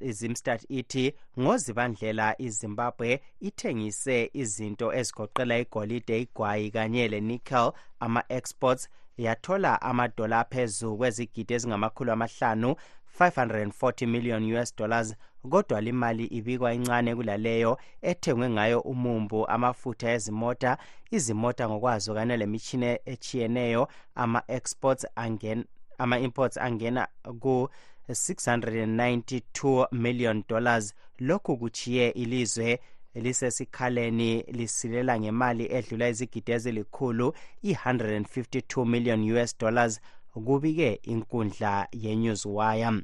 Izimstat ithi ngozibandlela izimbabwe ithengise izinto ezigoqela igolide igwayi kanye lenickel. Ama-exports yathola amadola aphezu kwezigidi ezingamakhulu amahlanu 540 million us dollars kodwa limali ibikwa incane kulaleyo ethengwe ngayo umumbu amafutha ezimota izimota ngokwazo kanye lemitshina etshiyeneyo ama-exports angena ama-imports angena ku 692 million dollars. Lokhu kuchiye ilizwe lisesikhaleni lisilela ngemali edlula izigidi ezilikhulu i-152 million us dollars kubike inkundla yenewswire.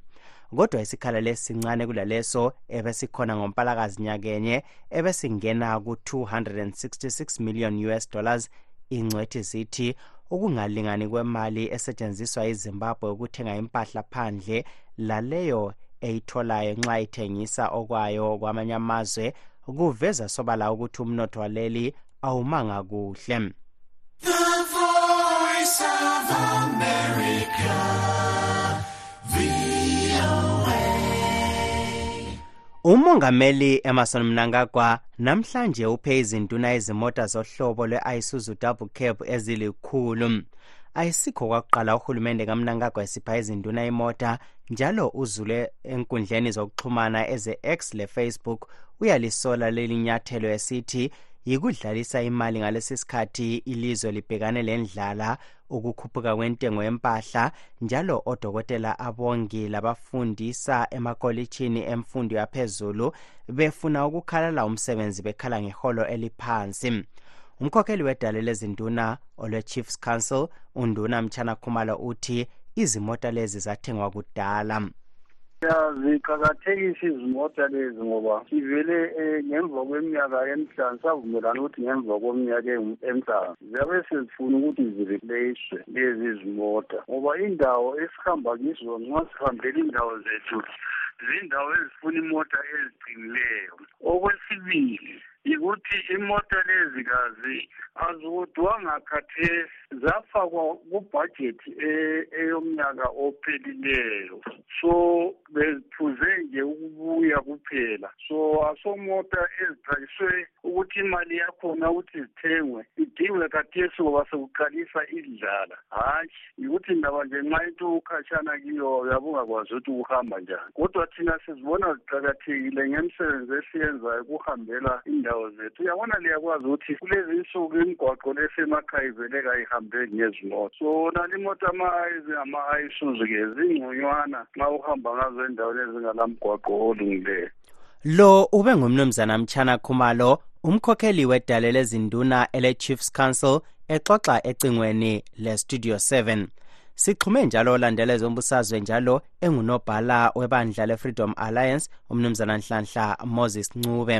Kodwa isikhala lesi sincane kulaleso ebesikhona ngompalakazi nyakenye ebesingena ku-266 million us dollars. Ingcwethi zithi ukungalingani kwemali esetshenziswa izimbabwe ukuthenga impahla phandle laleyo eyitholayo nxa ithengisa okwayo kwamanye amazwe kuveza sobala ukuthi umnotho waleli awumanga kuhle. Umongameli emerson mnangagwa namhlanje uphe izinduna izimota zohlobo lwe-isuzu double cab ezilikhulu ayisikho kwakuqala uhulumende kamnangagwa esipha izinduna imota njalo uzule enkundleni zokuxhumana eze-x le-facebook uyalisola leli nyathelo esithi yikudlalisa imali ngalesi sikhathi ilizwe libhekane lendlala ukukhuphuka kwentengo yempahla njalo odokotela abongi labafundisa emakolitshini emfundo yaphezulu befuna ukukhalala umsebenzi bekhala ngeholo eliphansi. Umkhokheli wedale lezinduna olwe-chiefs council unduna mtshana khumalo uthi izimota lezi zathengwa kudala ziqakathekisa izimota lezi ngoba sivele um ngemva kweminyaka emihlanu savumelana ukuthi ngemva kweminyaka emihlanu ziyabe sezifuna ukuthi zireplace lezi zimota ngoba indawo esihamba kizo nxa sihambela indawo zethu zindawo ezifuna imota eziqinileyo okwesibili yikuthi imota lezi kazi azikudwanga khathesi. Zafakwa kubhajethi eyomnyaka ophelileyo. So bephuze nje ukubuya kuphela. So asomota eziqaliswe ukuthi imali yakhona ukuthi zithengwe idingwe kathesi ngoba sekuqalisa idlala hayi yikuthi ndaba nje nxa into ukhatshana kiyo uyabungakwazi ukuthi ukuhamba njani. Kodwa thina sizibona ziqakathekile ngemisebenzi esiyenzayo ukuhambela indawo zethu. Uyabona liyakwazi ukuthi kulezi nsuku imigwaqo lesemakhaya ivele kayihambeki ngezimoto. So nali imoto ama-ayisuzu-ke zingconywana nxa uhamba ngazo endaweni ezingalamgwaqo olungileyo lo ube ngumnumzana mtshana khumalo umkhokheli wedale lezinduna ele-chiefs council exoxa ecingweni le-studio 7 sixhume njalo olandela ezombusazwe njalo engunobhala webandla le-freedom alliance umnumzana nhlanhla moses ncube.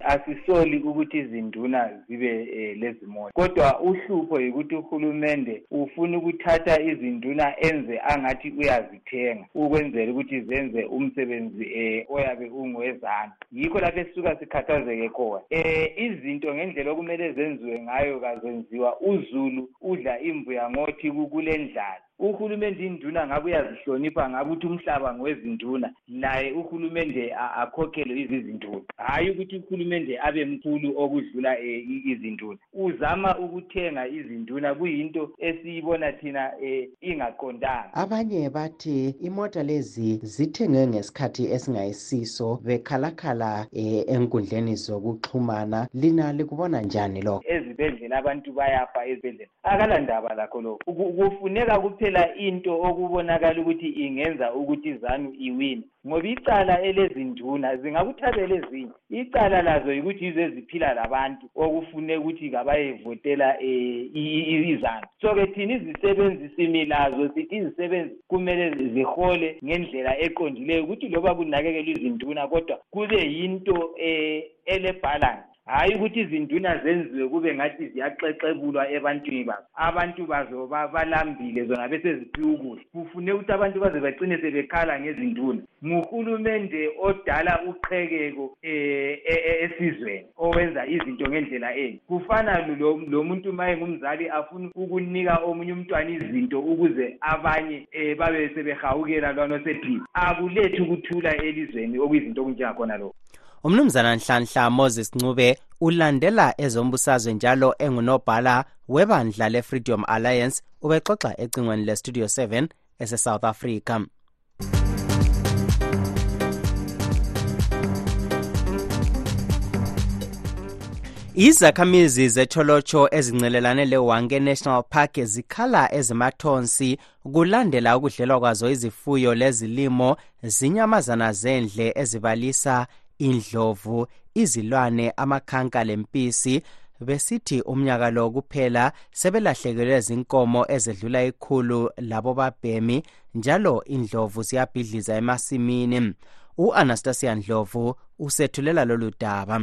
Asisoli ukuthi izinduna zibe eh, lezimota kodwa uhlupho yikuthi uhulumende ufuna ukuthatha izinduna enze angathi uyazithenga ukwenzela ukuthi zenze umsebenzi eh, oyabe ungowezandla. Yikho lapho esisuka sikhathazeke khona. Eh, izinto ngendlela okumele zenziwe ngayo kazenziwa. Uzulu udla imbuya ngothi kule ndlala uhulumende induna ngabe uyazihlonipha ngabe ukuthi umhlaba ngowezinduna laye uhulumende akhokhele izizinduna. Hhayi ukuthi uhulumende abe mkhulu okudlula um izinduna. Uzama ukuthenga izinduna kuyinto esiyibona thina um ingaqondanga. Abanye bathi imota lezi zithengwe ngesikhathi esingayisiso bekhalakhala um enkundleni zokuxhumana. Lina likubona njani lokho? Ezibhedlela abantu bayafa ezibhedlela. Akalandaba lakho lokho. Kufuneka kuphela kuphela into okubonakala ukuthi ingenza ukuthi izanu iwine. Ngoba icala elezinduna zingakuthabela ezinye. Icala lazo yikuthi yizo eziphila labantu okufune ukuthi kabayevotela um izanu. So-ke thina izisebenzi simi lazo sithi izisebenzi kumele zihole ngendlela eqondileyo ukuthi loba kunakekelwa izinduna kodwa kube yinto um elebhalansi hhayi ukuthi izinduna zenziwe kube ngathi ziyaxexebulwa ebantwini bazo abantu bazo balambile zona beseziphiwa ukudla. Kufune ukuthi abantu baze bagcine sebekhala ngezinduna. Nguhulumende odala uqhekeko um esizweni owenza izinto ngendlela enye kufana lo muntu ma engumzali afuna ukunika omunye umntwana izinto ukuze abanye um babe sebehawukela lwana osephila akulethi ukuthula elizweni okuyizinto okunjengakhona lokho umnumzana nhlanhla moses ncube ulandela ezombusazwe njalo engunobhala webandla le-freedom alliance ubexoxa ecingweni le-studio 7 ese-south africa. Izakhamizi zetholotsho ezincelelane lewange national park zikhala ezimathonsi kulandela ukudlelwa kwazo izifuyo lezilimo zinyamazana zendle ezibalisa indlovu izilwane amakhanka lempisi besithi umnyaka lo kuphela sebelahlekelwe zinkomo ezedlula ikhulu labo babhemi njalo indlovu ziyabhidliza emasimini. U-anastasia ndlovu usethulela lolu daba.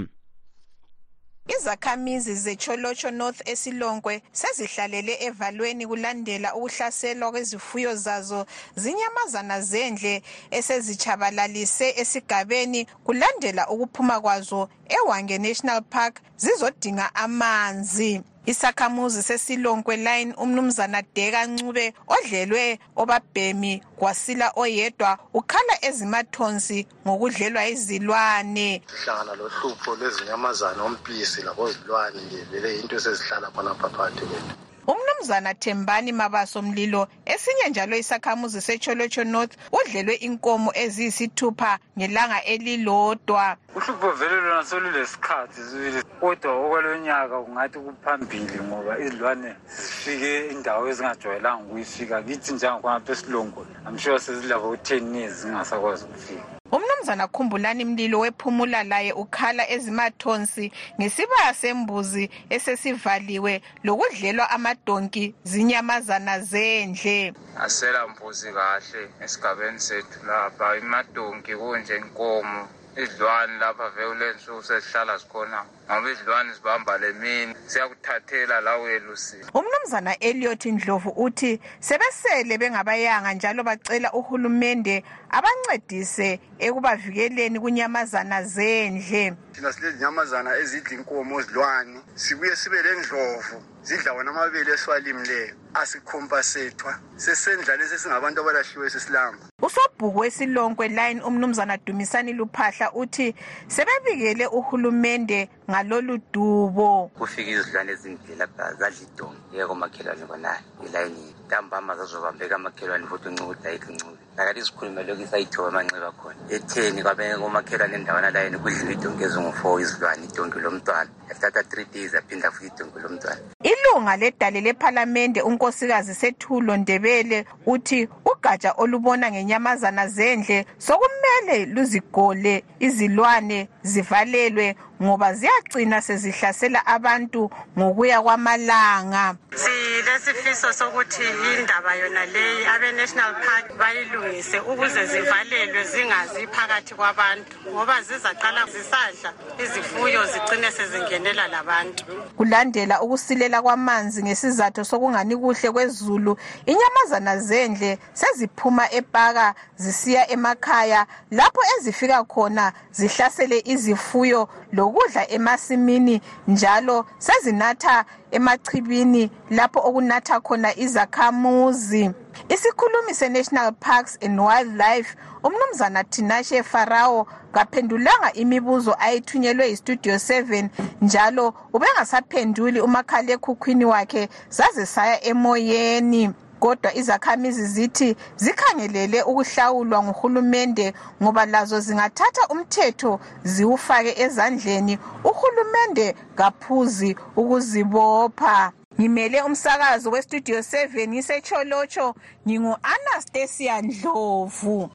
Izakhamizi zecholotsho north esilonkwe sezihlalele evalweni kulandela ukuhlaselwa kwezifuyo zazo zinyamazana zendle esezitshabalalise esigabeni kulandela ukuphuma kwazo ewange national park zizodinga amanzi. Isakhamuzi sesilonkwe line umnumzana deka ncube odlelwe obabhemi kwasila oyedwa ukhala ezimathonsi ngokudlelwa izilwane. Sihlangana lohlupho lwezinyamazana ompisi labozilwane nje vele into esezihlala khonapha phakathi kwethu. Umnumzana thembani mabaso mlilo esinye njalo isakhamuzi secholotsho north udlelwe inkomo eziyisithupha ngelanga elilodwa. Uhlupho vele lona solulesikhathi sibili kodwa okwalonyaka kungathi kuphambili ngoba izilwane zifike indawo ezingajwayelanga ukuyifika. Kithi njengakhonapha esilongo amsure sezilabo u-ten years zingasakwazi ukufika umnumzana khumbulani mlilo wephumula laye ukhala ezimathonsi ngesibaya sembuzi esesivaliwe lokudlelwa amadonki zinyamazana zendle. Asela mbuzi kahle esigabeni sethu lapha imadonki kunje inkomo izilwane lapha vele kulensuku sezihlala zikhona ngoba izilwane zibamba le mini. Siyakuthathela la uyelusile umnumzana eliot ndlovu uthi sebesele bengabayanga njalo bacela uhulumende abancedise ekubavikeleni kunyamazana zendle. Thina silezinyamazana ezidla inkomo zilwane sibuye sibe lendlovu zidla wona amabele esiwalimileyo asikhompasethwa sesendlane sesingabantu abalahliwe sesilamba. Usobhuku wesilonkwe line umnumzana dumisani luphahla uthi sebebikele uhulumende ngalolu dubo. Kufika izilwane ezimbili lapha zadla idongo yeke komakhelwane khonayo elayinini ntambama zazobambeka amakhelwane futhi uncukuda ayikho uncukuda lakati isikhulume lokhu isayithoba amanxeba khona. Etheni kwabeke komakhelwane endawana layini kudliwa idongo ezingu-four izilwane idongi lomntwana. Yathatha three days aphinda futhi idongi lomntwana. Ilunga ledale lephalamende unkosikazi sethulo ndebele uthi ugatsha olubona ngenyamazana zendle sokumele luzigole izilwane zivalelwe ngoba ziyagcina sezihlasela abantu ngokuya kwamalanga. Silesifiso sokuthi indaba yona leyi abe-national park bayilungise ukuze zivalelwe zingazi phakathi kwabantu ngoba zizaqala zisadla izifuyo zigcine sezingenela labantu. Kulandela ukusilela kwamanzi ngesizathu sokungani kuhle kwezulu inyamazana zendle seziphuma epaka zisiya emakhaya lapho ezifika khona zihlasele izifuyo lokudla emasimini njalo sezinatha emachibini lapho okunatha khona izakhamuzi. Isikhulumi se-national parks and wildlife umnumzana tinashe farao kaphendulanga imibuzo ayithunyelwe yistudio 7 njalo ubengasaphenduli umakhalekhukhwini wakhe zaze saya emoyeni. Kodwa izakhamizi zithi zikhangelele ukuhlawulwa nguhulumende ngoba lazo zingathatha umthetho ziwufake ezandleni. Uhulumende kaphuzi ukuzibopha. Ngimele umsakazo westudio 7 ngisecholotsho ngingu-anastasia ndlovu.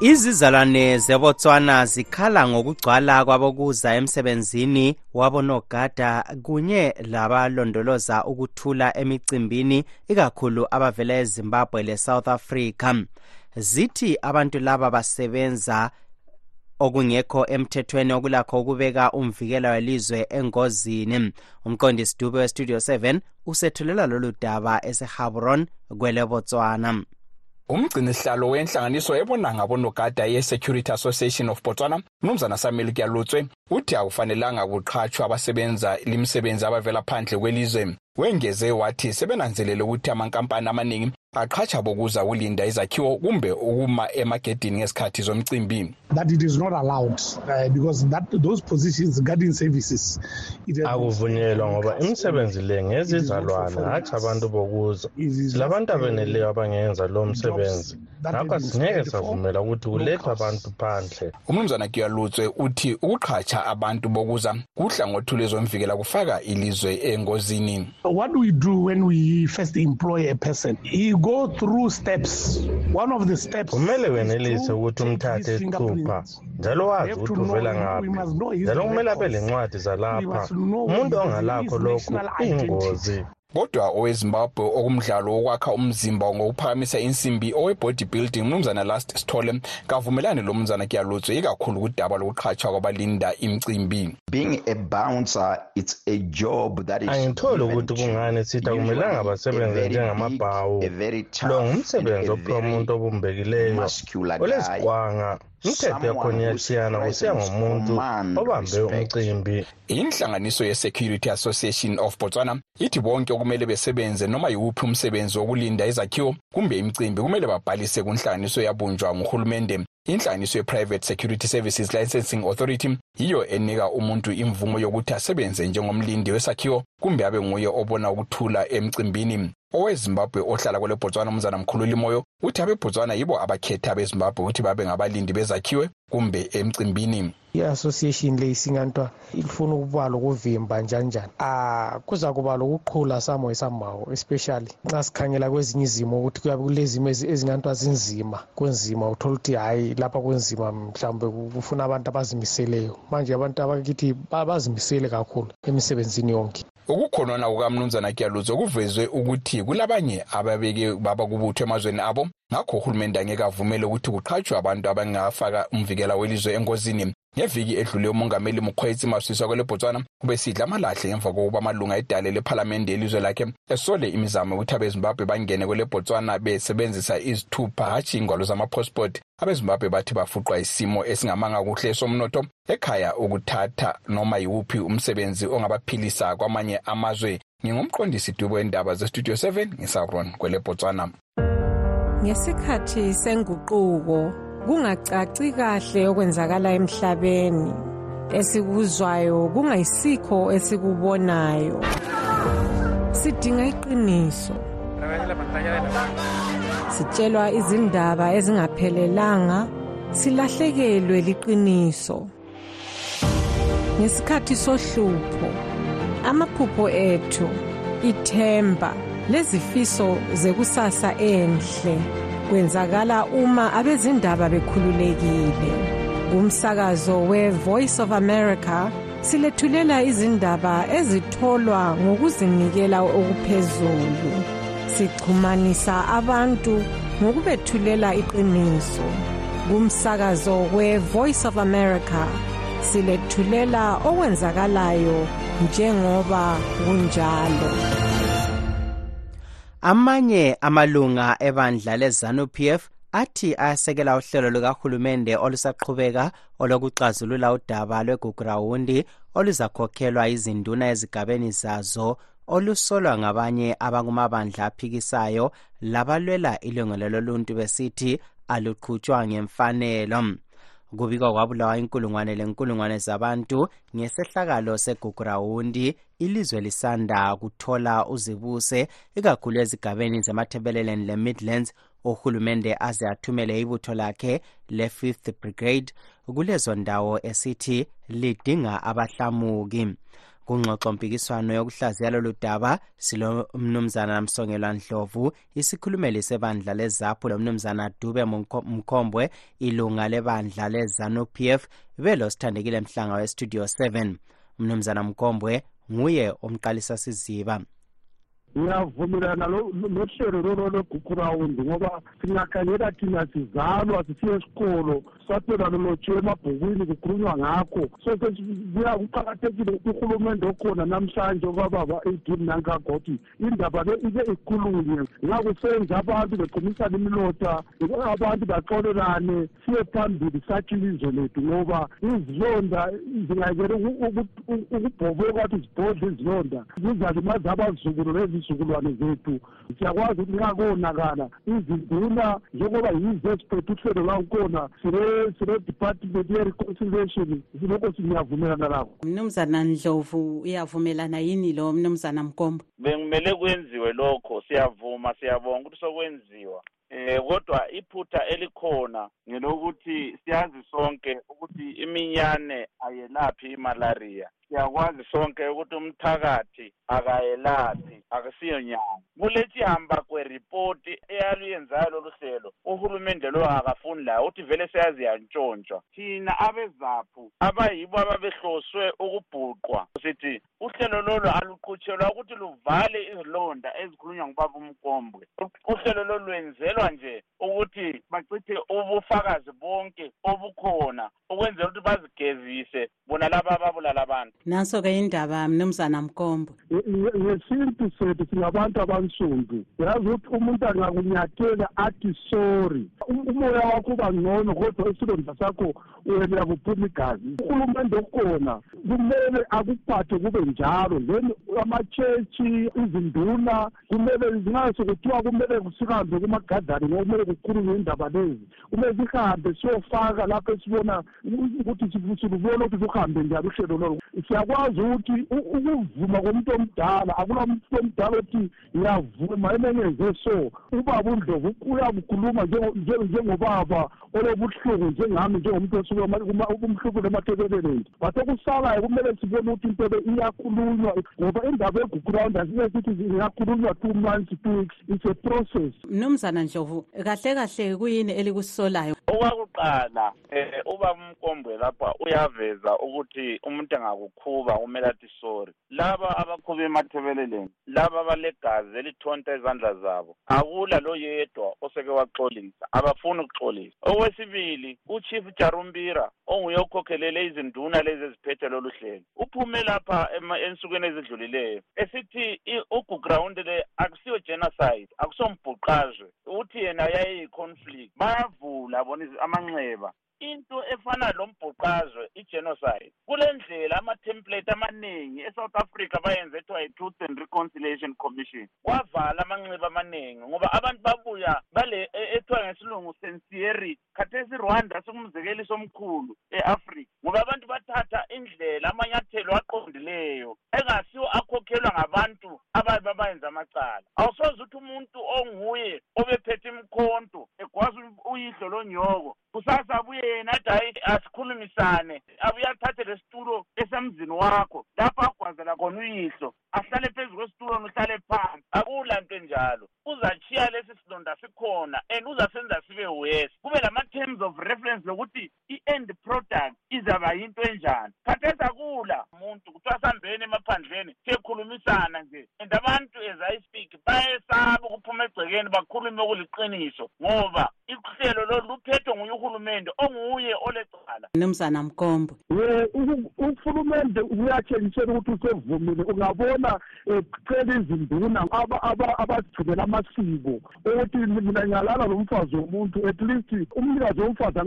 Izizalwane zebotswana zikhala ngokugcwala kwabokuza emsebenzini wabonogada kunye labalondoloza ukuthula emicimbini ikakhulu abavela ezimbabwe le-south africa. Zithi abantu laba basebenza okungekho emthethweni okulakho ukubeka umvikela welizwe engozini. Umqondisi dube westudio 7 usethulela lolu daba esehabron kwelebotswana umgcinihlalo wenhlanganiso ebona ngabonogada ye-security association of botswana mnumzana samuel kyalutswe uthi akufanelanga kuqhatshwa abasebenza limsebenzi abavela phandle kwelizwe. Wengeze wathi sebenanzelele ukuthi amankampani amaningi aqhatsha bokuza kulinda izakhiwo kumbe ukuma emagedini ngesikhathi zomcimbi. That it is not allowed uh, because that those positions guarding services akuvunyelwa ngoba imisebenzi le ngezizalwana hathi abantu bokuza. silabantu abeneleyo abangenza lo msebenzi. ngakho asingeke savumela ukuthi kulethwe abantu phandle. Umnumzana kiyalutswe uthi ukuqhatsha abantu bokuza kuhlangothi lwezomvikela kufaka ilizwe engozini what we do when we first employ a person he go through steps. One of the steps kumele wenelise ukuthi umthathe isithupha njalo wazi ukuthi uvela ngaphi. njalo kumele abe lencwadi zalapha. Umuntu ongalakho lokhu iyingozi kodwa owezimbabwe okumdlalo wokwakha umzimba ngokuphakamisa insimbi owe-bodybuilding mnumzana last sithole kavumelani lo mnumzana kuyalutswe ikakhulu kudaba lokuqhatshwa kwabalinda imicimbi. Being a bouncer it's a job that is angitholi ukuthi kungani sithi akumelanga basebenze njengamabhawu. lo ngumsebenzi ophiwa umuntu obumbekileyo. olezikwanga imithetho yakhona iyatshiyana kusiya ngomuntu obambe umcimbi. Inhlanganiso ye-security association of botswana ithi bonke okumele besebenze noma yiwuphi umsebenzi wokulinda izakhiwo kumbe imicimbi kumele babhalise kunhlanganiso yabunjwa nguhulumende. Inhlanganiso ye-private security services licensing authority yiyo enika umuntu imvumo yokuthi asebenze njengomlindi wesakhiwo kumbe abe nguye obona ukuthula emcimbini. Owezimbabwe ohlala kwele botswana umzana mkhululi moyo uthi abebotswana yibo abakhetha abezimbabwe ukuthi babe ngabalindi bezakhiwe kumbe emcimbini. I-association le isingantwa ifuna ukuba lokuvimba njani njani ah kuza kuba lokuqhula samo esamawo especially nxa sikhangela kwezinye izimo ukuthi kuyabe kulezimo ezingantwa zinzima kunzima uthola ukuthi hhayi lapha kunzima mhlawumbe kufuna abantu abazimiseleyo. Manje abantu abakithi bazimisele kakhulu emisebenzini yonke. Ukukhonona kukamnumzana kyaluzo kuvezwe ukuthi kulabanye ababeke baba kubuthwa emazweni abo. Ngakho uhulumende angeke avumele ukuthi kuqhatshwe abantu abangafaka umvikela welizwe engozini. Ngeviki edlule umongameli mukhwetsi maswiswa kwele botswana ubesidla amalahle ngemva kokuba amalunga edale lephalamende yelizwe lakhe esole imizamo yokuthi abezimbabwe bangene kwele botswana besebenzisa izithupha hatshi ingwalo zamapassport abezimbabwe bathi bafuqwa isimo esingamanga kuhle somnotho ekhaya ukuthatha noma yiwuphi umsebenzi ongabaphilisa kwamanye amazwe. Ngingumqondisi dubo wendaba zestudio 7 ngisauron kwelebotswana ngesikhathi senguquko kungacaci kahle okwenzakala emhlabeni. Esikuzwayo kungayisikho esikubonayo. Sidinga iqiniso. Sitshelwa izindaba ezingaphelelanga silahlekelwe liqiniso. Ngesikhathi sohlupho amaphupho ethu ithemba lezifiso zekusasa enhle kwenzakala uma abezindaba bekhululekile. Kumsakazo we-voice of america silethulela izindaba ezitholwa ngokuzinikela okuphezulu. Sixhumanisa abantu ngokubethulela iqiniso. Kumsakazo we-voice of america silethulela okwenzakalayo njengoba kunjalo. Amanye amalunga ebandla lezanu pf athi ayasekela uhlelo lukahulumende olusaqhubeka olokuxazulula udaba lwegugurawundi oluzakhokhelwa izinduna ezigabeni zazo olusolwa ngabanye abakumabandla aphikisayo labalwela ilungelo loluntu besithi aluqhutshwa ngemfanelo. Kubikwa kwabulawa inkulungwane lenkulungwane zabantu ngesehlakalo segugurawundi ilizwe lisanda kuthola uzibuse ikakhulu ezigabeni zemathebeleleni le-midlands uhulumende aze athumele ibutho lakhe le-fifth brigade. Kulezo ndawo esithi lidinga abahlamuki. Kungxoxompikiswano yokuhlaziya lolu daba silomnumzana msongelwa ndlovu isikhulumeli sebandla lezaphu lomnumzana dube mkhombwe ilunga lebandla lezanu p f belosithandekile mhlanga westudio 7 mnumzana mkhombwe nguye omqalisa siziba. Ngiyavumelana nohlelo lolo lwegugurawundi ngoba singakhangela thina sizalwa sisiye esikolo saphela lolotshiwe emabhukwini kukhulunywa ngakho. So kuqakathekile ukuthi uhulumende okhona namhlanje okababa eighteen nankagoti indaba le ike ikhulunywe. Nxa kusenza abantu beqinisana imilota abantu baxolelane siye phambili sakhe ilizwe lethu ngoba izilonda zingayekele ukubhoboka kwathi zibhodle izilonda zizalimaza abazukulu lezi izizukulwane zethu. Siyakwazi ukuthi nxa konakala izinduna njengoba yizo eziphethe uhlelo lwakhona sile-department ye-reconciliation silokho singiyavumelana lakho mnumzana ndlovu uyavumelana yini lo mnumzana mkombo? Bekumele kwenziwe lokho siyavuma siyabonga ukuthi sokwenziwa. Eh kodwa iphutha elikhona ngelokuthi siyazi sonke ukuthi iminyane ayelaphi imalaria. Siyakwazi sonke ukuthi umthakathi akayelaphi akusiyo nyanga kulethihamba kweripoti eyaluyenzayo lolu hlelo uhulumende lo akafuni layo ukuthi vele seyazi yantshontshwa thina abezaphu abayibo ababehloswe ukubhuqwa sithi uhlelo lolo aluqhutshelwa ukuthi luvale izilonda ezikhulunywa ngubaba umkombwe. Uhlelo lolu lwenzelwa nje ukuthi bachithe ubufakazi bonke obukhona ukwenzela ukuthi bazigezise bona laba ababulala abantu nanso-ke indaba mnumzana mkombo. Ngesintu sethu singabantu abansundu. Yazi ukuthi umuntu angakunyathela athi sorry. Umoya wakho uba ngcono kodwa isilonda sakho wena kuphuma igazi. Uhulumende okhona kumele akuphathe kube njalo. Then amatshetshi izinduna kumele nxa sekuthiwa kumele sihambe kumagadari ngoba kumele kukhulunywe indaba lezi. Kumele sihambe siyofaka lapho esibona ukuthi silubona ukuthi luhambe njani uhlelo lolo siyakwazi ukuthi ukuvuma komuntu omdala akula muntu omdala othi ngiyavuma emenyenze so ubaba undlovu uyakukhuluma njengobaba olobuhlungu njengami njengomuntu osuke umhlupho lemathebeleleni but okusalayo kumele sibone ukuthi into le iyakhulunywa ngoba indaba egugurawundi asike sithi ingakhulunywa two months two weeks it's a process. Mnumzana ndlovu kahle kahle kuyini elikusolayo? Okwakuqala um ubaba umkombwe lapha uyaveza ukuthi umuntu engakukhuba kumele athi sorry laba abakhuba emathebeleleni laba abalegazi elithonta izandla zabo akula lo yedwa oseke waxolisa abafuni ukuxolisa. Okwesibili uchief jarumbira onguye okhokhelele izinduna lezi eziphethe lolu hlelo uphume lapha ensukwini ezidlulileyo esithi uguground le akusiyo genocide akusombhuqazwe. Uthi yena yayiyi-conflict bayavula bona amanxeba into efana lombhuqazwe i-genocide kule ndlela ama-template amaningi e-south africa bayenze ethiwa i-truth and reconciliation commission. Kwavala amanxiba amaningi ngoba abantu babuya bale ethiwa ngesilungu sensieri khathesi irwanda sikumzekeliso omkhulu e-afrika ngoba abantu bathatha indlela amanyathelo aqondileyo engasiwo akhokhelwa ngabantu ababe babayenza amacala. Awusoze ukuthi umuntu onguye obephethe imkhonto egwaza uyihlo lonyoko kusasa abuye yena hayi asikhulumisane. Abuye athathe lesitulo esemzini wakho lapho agwazela khona uyihlo. Ahlale phezu kwesitulo uhlale phansi. Akula nto enjalo. Uzachiya lesi silonda sikhona and uzasenza sibe west kube lama-terms of reference lokuthi i-end product izaba yinto enjani. Khathesi akula. Muntu kuthiwa sambeni emaphandleni siyekhulumisana nje. And abantu as i speak bayesaba ukuphuma egcekeni bakhulume okuliqiniso ngoba ihlelo lolu luphethwe nguye uhulumende onguye olecala. Mnumzana mkombo. Uhulumende uyatshengisela ukuthi usevumile. Ungabona ecela izinduna abazigcinela amasiko ukuthi mina ngiyalala lo mfazi womuntu at least umnikazi womfazi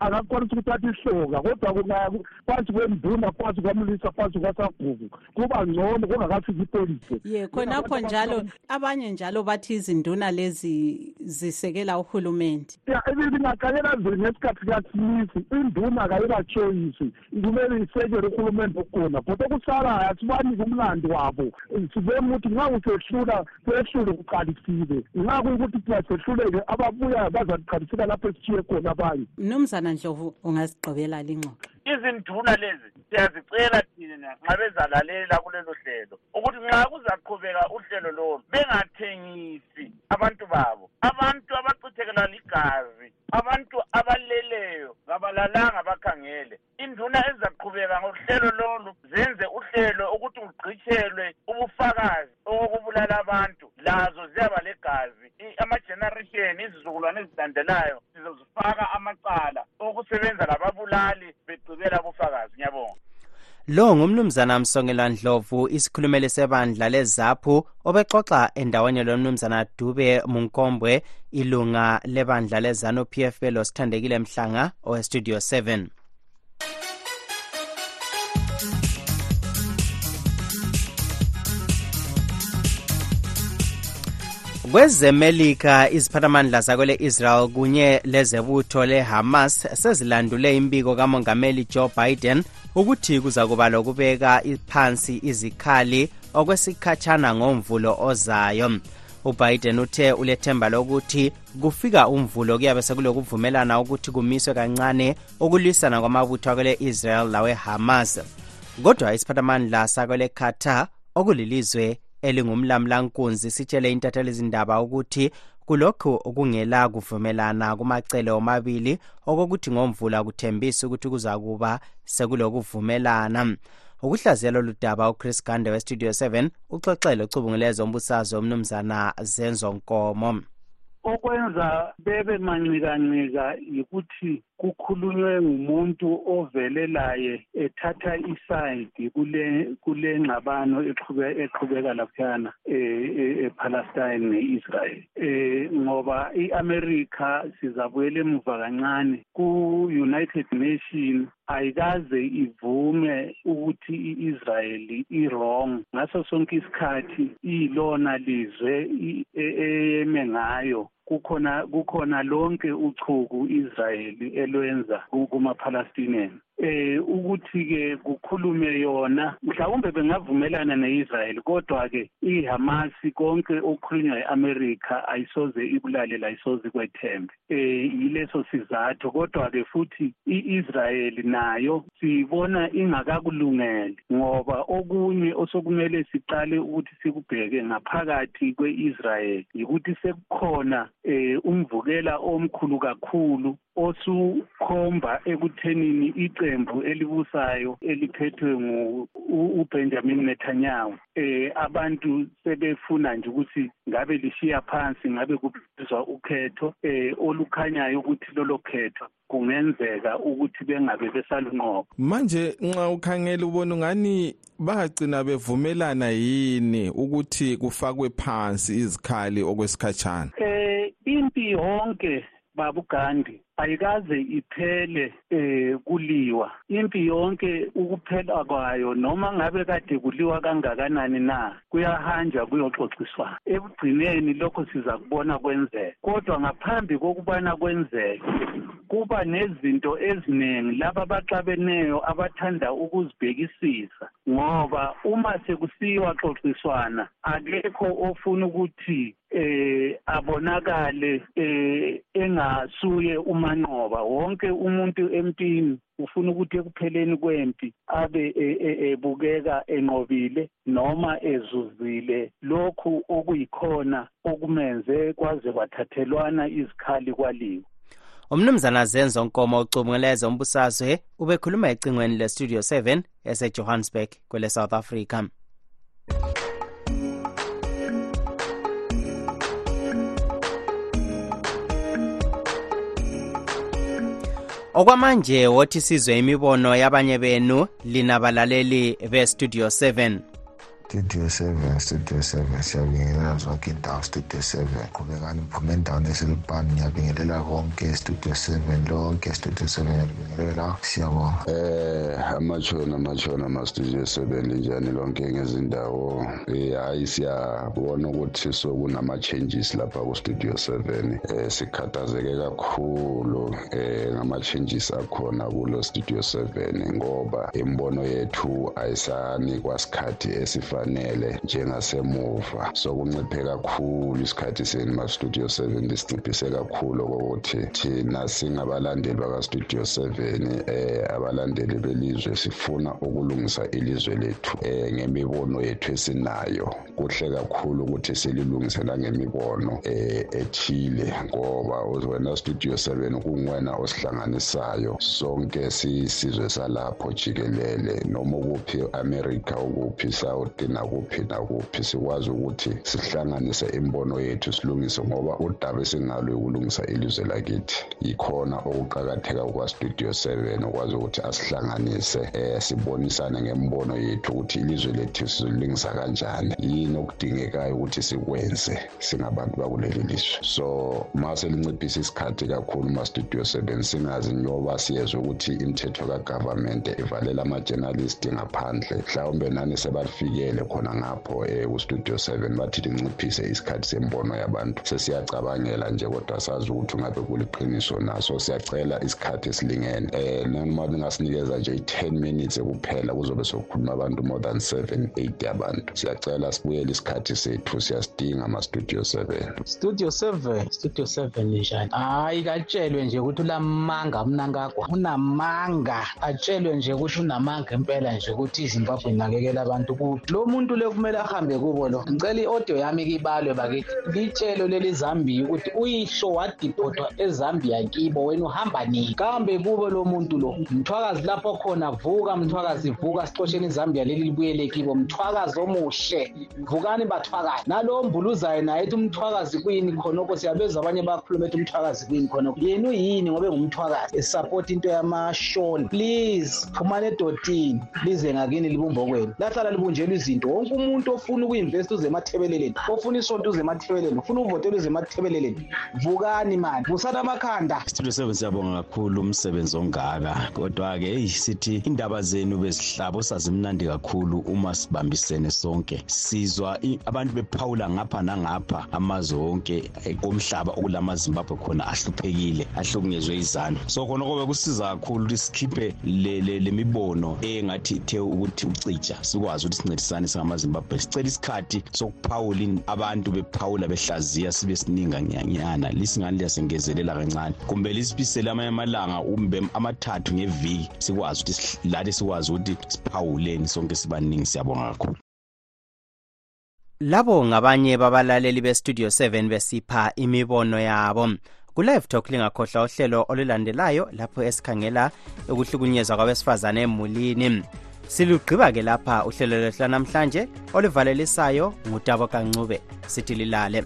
akakwanisa ukuthatha ihloka kodwa kungaya phansi kwenduna phansi kwamlisa phansi kwasagugu kuba ngcono kungakafiki ipolisi. Ye khonapho njalo abanye njalo bathi izinduna lezi zisekela uhulumende ya lingaqalela nzima ngesikhathi sikasimisi induna kayilachoyisi kumele isekele uhulumende okhona kodwa okusalayo asibanike umlandi wabo. Sibone ukuthi nxa usehlula sehlule kuqalisile. Nxa kuyukuthi thina sehluleke ababuyayo bazaqalisela lapho esithiye khona abanye. Mnumzana ndlovu ungasigqibela lingxoxo izinduna lezi siyazicela thina nxa bezalalela kulelo hlelo ukuthi nxa kuzaqhubeka uhlelo lolu bengathengisi abantu babo. Abantu abachithekelwa ligazi abantu abaleleyo kabalalanga bakhangele. Induna ezizaqhubeka ngohlelo lolu zenze uhlelo ukuthi kugqitshelwe ubufakazi okokubulala abantu. Lazo ziyaba legazi. Ama-generation izizukulwane ezilandelayo sizozifaka amacala okusebenza lababulali begcibela bufakazi. Ngiyabonga. Lo ngumnumzana msongela ndlovu isikhulumeli sebandla lezaphu obexoxa endaweni lomnumzana dube munkombwe ilunga lebandla lezanu pf belo sithandekile mhlanga owestudio 7 kwezemelika iziphathamandla zakwele israel kunye lezebutho lehamas sezilandule imbiko kamongameli joe biden ukuthi kuza kuba lokubeka phansi izikhali okwesikhatshana ngomvulo ozayo. Ubiden uthe ulethemba lokuthi kufika umvulo kuyabe sekulokuvumelana ukuthi kumiswe kancane ukulwisana kwamabutho akwele israel lawehamas kodwa isiphathamandla sakwele qatar okulilizwe elingumlamlankunzi sitshele intatheli zindaba ukuthi kulokhu okungela kuvumelana kumacele omabili okokuthi ngomvula kuthembisa ukuthi kuzakuba sekulokuvumelana. Ukuhlaziya lolu daba uchris gande westudio 7 uxoxele ucubunguleza ombusazwe umnumzana zenzo nkomo. Okwenza bebe mancikancika yikuthi kukhulunywe ngumuntu ovelelaye ethatha isayidi kule kule ngxabano eqhubeka laphayana ePalestine neIsrael. Eh ngoba iAmerica sizabuyela emuva kancane ku-United Nations ayikaze ivume ukuthi iIsrael iwrong. Ngaso sonke isikhathi ilona lizwe eyeme ngayo. Kukhona kukhona lonke uchuku Israel elwenza kuma-Palestinian. Eh ukuthi ke kukhulume yona. Mhlawumbe bengavumelana neIsrael kodwa ke iHamas konke okukhulunywa eAmerica ayisoze ibulale ayisoze kwethembe eh yileso sizathu kodwa ke futhi iIsrael nayo sibona ingakakulungele ngoba okunye osokumele siqale ukuthi sikubheke ngaphakathi kweIsrael ukuthi sekukhona eh umvukela omkhulu kakhulu osukhomba ekuthenini ice iqembu elibusayo eliphethwe ngu-benjamin netanyahu. Eh abantu sebefuna nje ukuthi ngabe lishiya phansi ngabe kubizwa ukhetho eh olukhanyayo ukuthi lolo khetho kungenzeka ukuthi bengabe besalunqoba. Manje nxa ukhangela ubona ungani bagcina bevumelana yini ukuthi kufakwe phansi izikhali okwesikhatshana? Eh impi yonke babugandi ayikaze iphele eh kuliwa. Impi yonke ukuphela kwayo noma ngabe kade kuliwa kangakanani na kuyahanjwa kuyoxoxiswana ekugcineni lokho siza kubona kwenzeka. Kodwa ngaphambi kokubana kwenzeke kuba nezinto eziningi laba abaxabeneyo abathanda ukuzibhekisisa. Ngoba uma sekusiwa xoxiswana akekho ofuna ukuthi eh abonakale eh engasuye umanqoba wonke umuntu empini ufuna ukuthi ekupheleni kwempi abe ebukeka enqobile noma ezuzile. Lokhu okuyikhona okumenze kwaze kwathathelwana izikhali kwaliwa. Umnumzana zenzo nkomo ucubungeleza umbusazwe ubekhuluma ecingweni lestudio 7 esejohannesburg kwele south africa. Okwamanje wothi sizwe imibono yabanye benu lina balaleli bestudio 7 studio 7 studio 7 siyabingelela zonke indawo studio 7 qhubekani mphume endaweni eselibhani ngiyabingelela konke studio 7 lonke studio 7 ngiyalibingelela siyabonga. Eh amachona amachona ama-studio 7 linjani lonke ngezindawo? Eh hayi siyabona ukuthi sokunama-changes lapha ku-studio 7 eh? Sikhathazeke kakhulu eh ngama-changes akhona kulo studio 7 ngoba imbono yethu ayisanikwa sikhathi esifa esifanele njengasemuva. Sokunciphe kakhulu isikhathi seni ma-studio 7 lisinciphise kakhulu okokuthi thina singabalandeli baka-studio 7 eh abalandeli belizwe sifuna ukulungisa ilizwe lethu eh ngemibono yethu esinayo. Kuhle kakhulu ukuthi sililungise nangemibono eh ethile ngoba wena studio 7 kungwena osihlanganisayo. Sonke siyisizwe salapho jikelele noma ukuphi america ukuphi south nakuphi nakuphi sikwazi ukuthi sihlanganise imbono yethu silungise ngoba udaba esingalo ukulungisa ilizwe lakithi yikhona okuqakatheka kwa-studio 7 ukwazi ukuthi asihlanganise um sibonisane ngembono yethu ukuthi ilizwe lethu sizolilungisa kanjani. Yini okudingekayo ukuthi sikwenze singabantu bakuleli lizwe. So ma selinciphisa isikhathi kakhulu ma-studio 7 singazi njengoba siyezwe ukuthi imithetho kagovernment ivalela ama-journalist ngaphandle mhlawumbe nani sebafikele khona ngapho um 7 bathi linciphise isikhathi sembono yabantu. Sesiyacabangela nje kodwa sazi ukuthi ungabe kuliqiniso naso. Siyacela isikhathi esilingene. Um noma lingasinikeza nje i-10 minutes kuphela kuzobe sokukhuluma abantu more than 7 8 yabantu. Siyacela sibuyele isikhathi sethu siyasidinga ama-studio 7 studio 7 studio 7 njani? Katshelwe nje ukuthi ulamanga unamanga. Atshelwe nje ukuthi unamanga impela nje ukuthi izimbabwe inakekela abantu lo le kumele ahambe kubo lo ngicela i-audio yami kibalwe bakithi. Litshelo leli zambia ukuthi uyihlo wadiphothwa ezambia kibo wena uhamba nini kambe kubo lo muntu lo mthwakazi lapho khona vuka mthwakazi vuka sixosheni izambia leli libuyele kibo mthwakazi omuhle. Vukani bathwakazi. Nalo mbuluzayo naye ethi umthwakazi kuyini khonokho siyabeza abanye bakhuluma ethi umthwakazi kuyini khonokho yena uyini ngobe ngumthwakazi esapota into yamashoni please phumani edotini. Lize ngakini libumbokwenu lahlala libunjelwa izinto. Wonke umuntu ofuna uku-investa uze emathebeleleni ofuna isonto uze emathebeleleni ufuna uvotela uze emathebeleleni vukani mani. Vusani amakhanda. Studio seven siyabonga kakhulu umsebenzi ongaka. Kodwa-ke eyi sithi indaba zenu bezihlabo sazimnandi kakhulu uma sibambisene sonke. Sizwa abantu bephawula ngapha nangapha amazwe wonke omhlaba okulamazimbabwe khona ahluphekile ahlukunyezwe izanu so khona kobe kusiza kakhulu ukuthi sikhiphe le mibono engathi ithe ukuthi ucija sikwazi ukuthi sincedisane singamazimbabwe sicela isikhathi sokuphawula abantu bephawula behlaziya sibe sininga nyanyana lisingani liyasengezelela kancane. Kumbe lisibisele amanye amalanga kumbe amathathu ngeviki sikwazi ukuthi lathi sikwazi ukuthi siphawuleni sonke sibaningi siyabonga kakhulu. Labo ngabanye babalaleli bestudio 7 besipha imibono yabo. Kulive talk lingakhohlwa uhlelo olulandelayo lapho esikhangela ukuhlukunyezwa kwabesifazane emulini silugqiba ke lapha uhlelo lwethu lanamhlanje olivalelisayo ngutabo kancube sithi lilale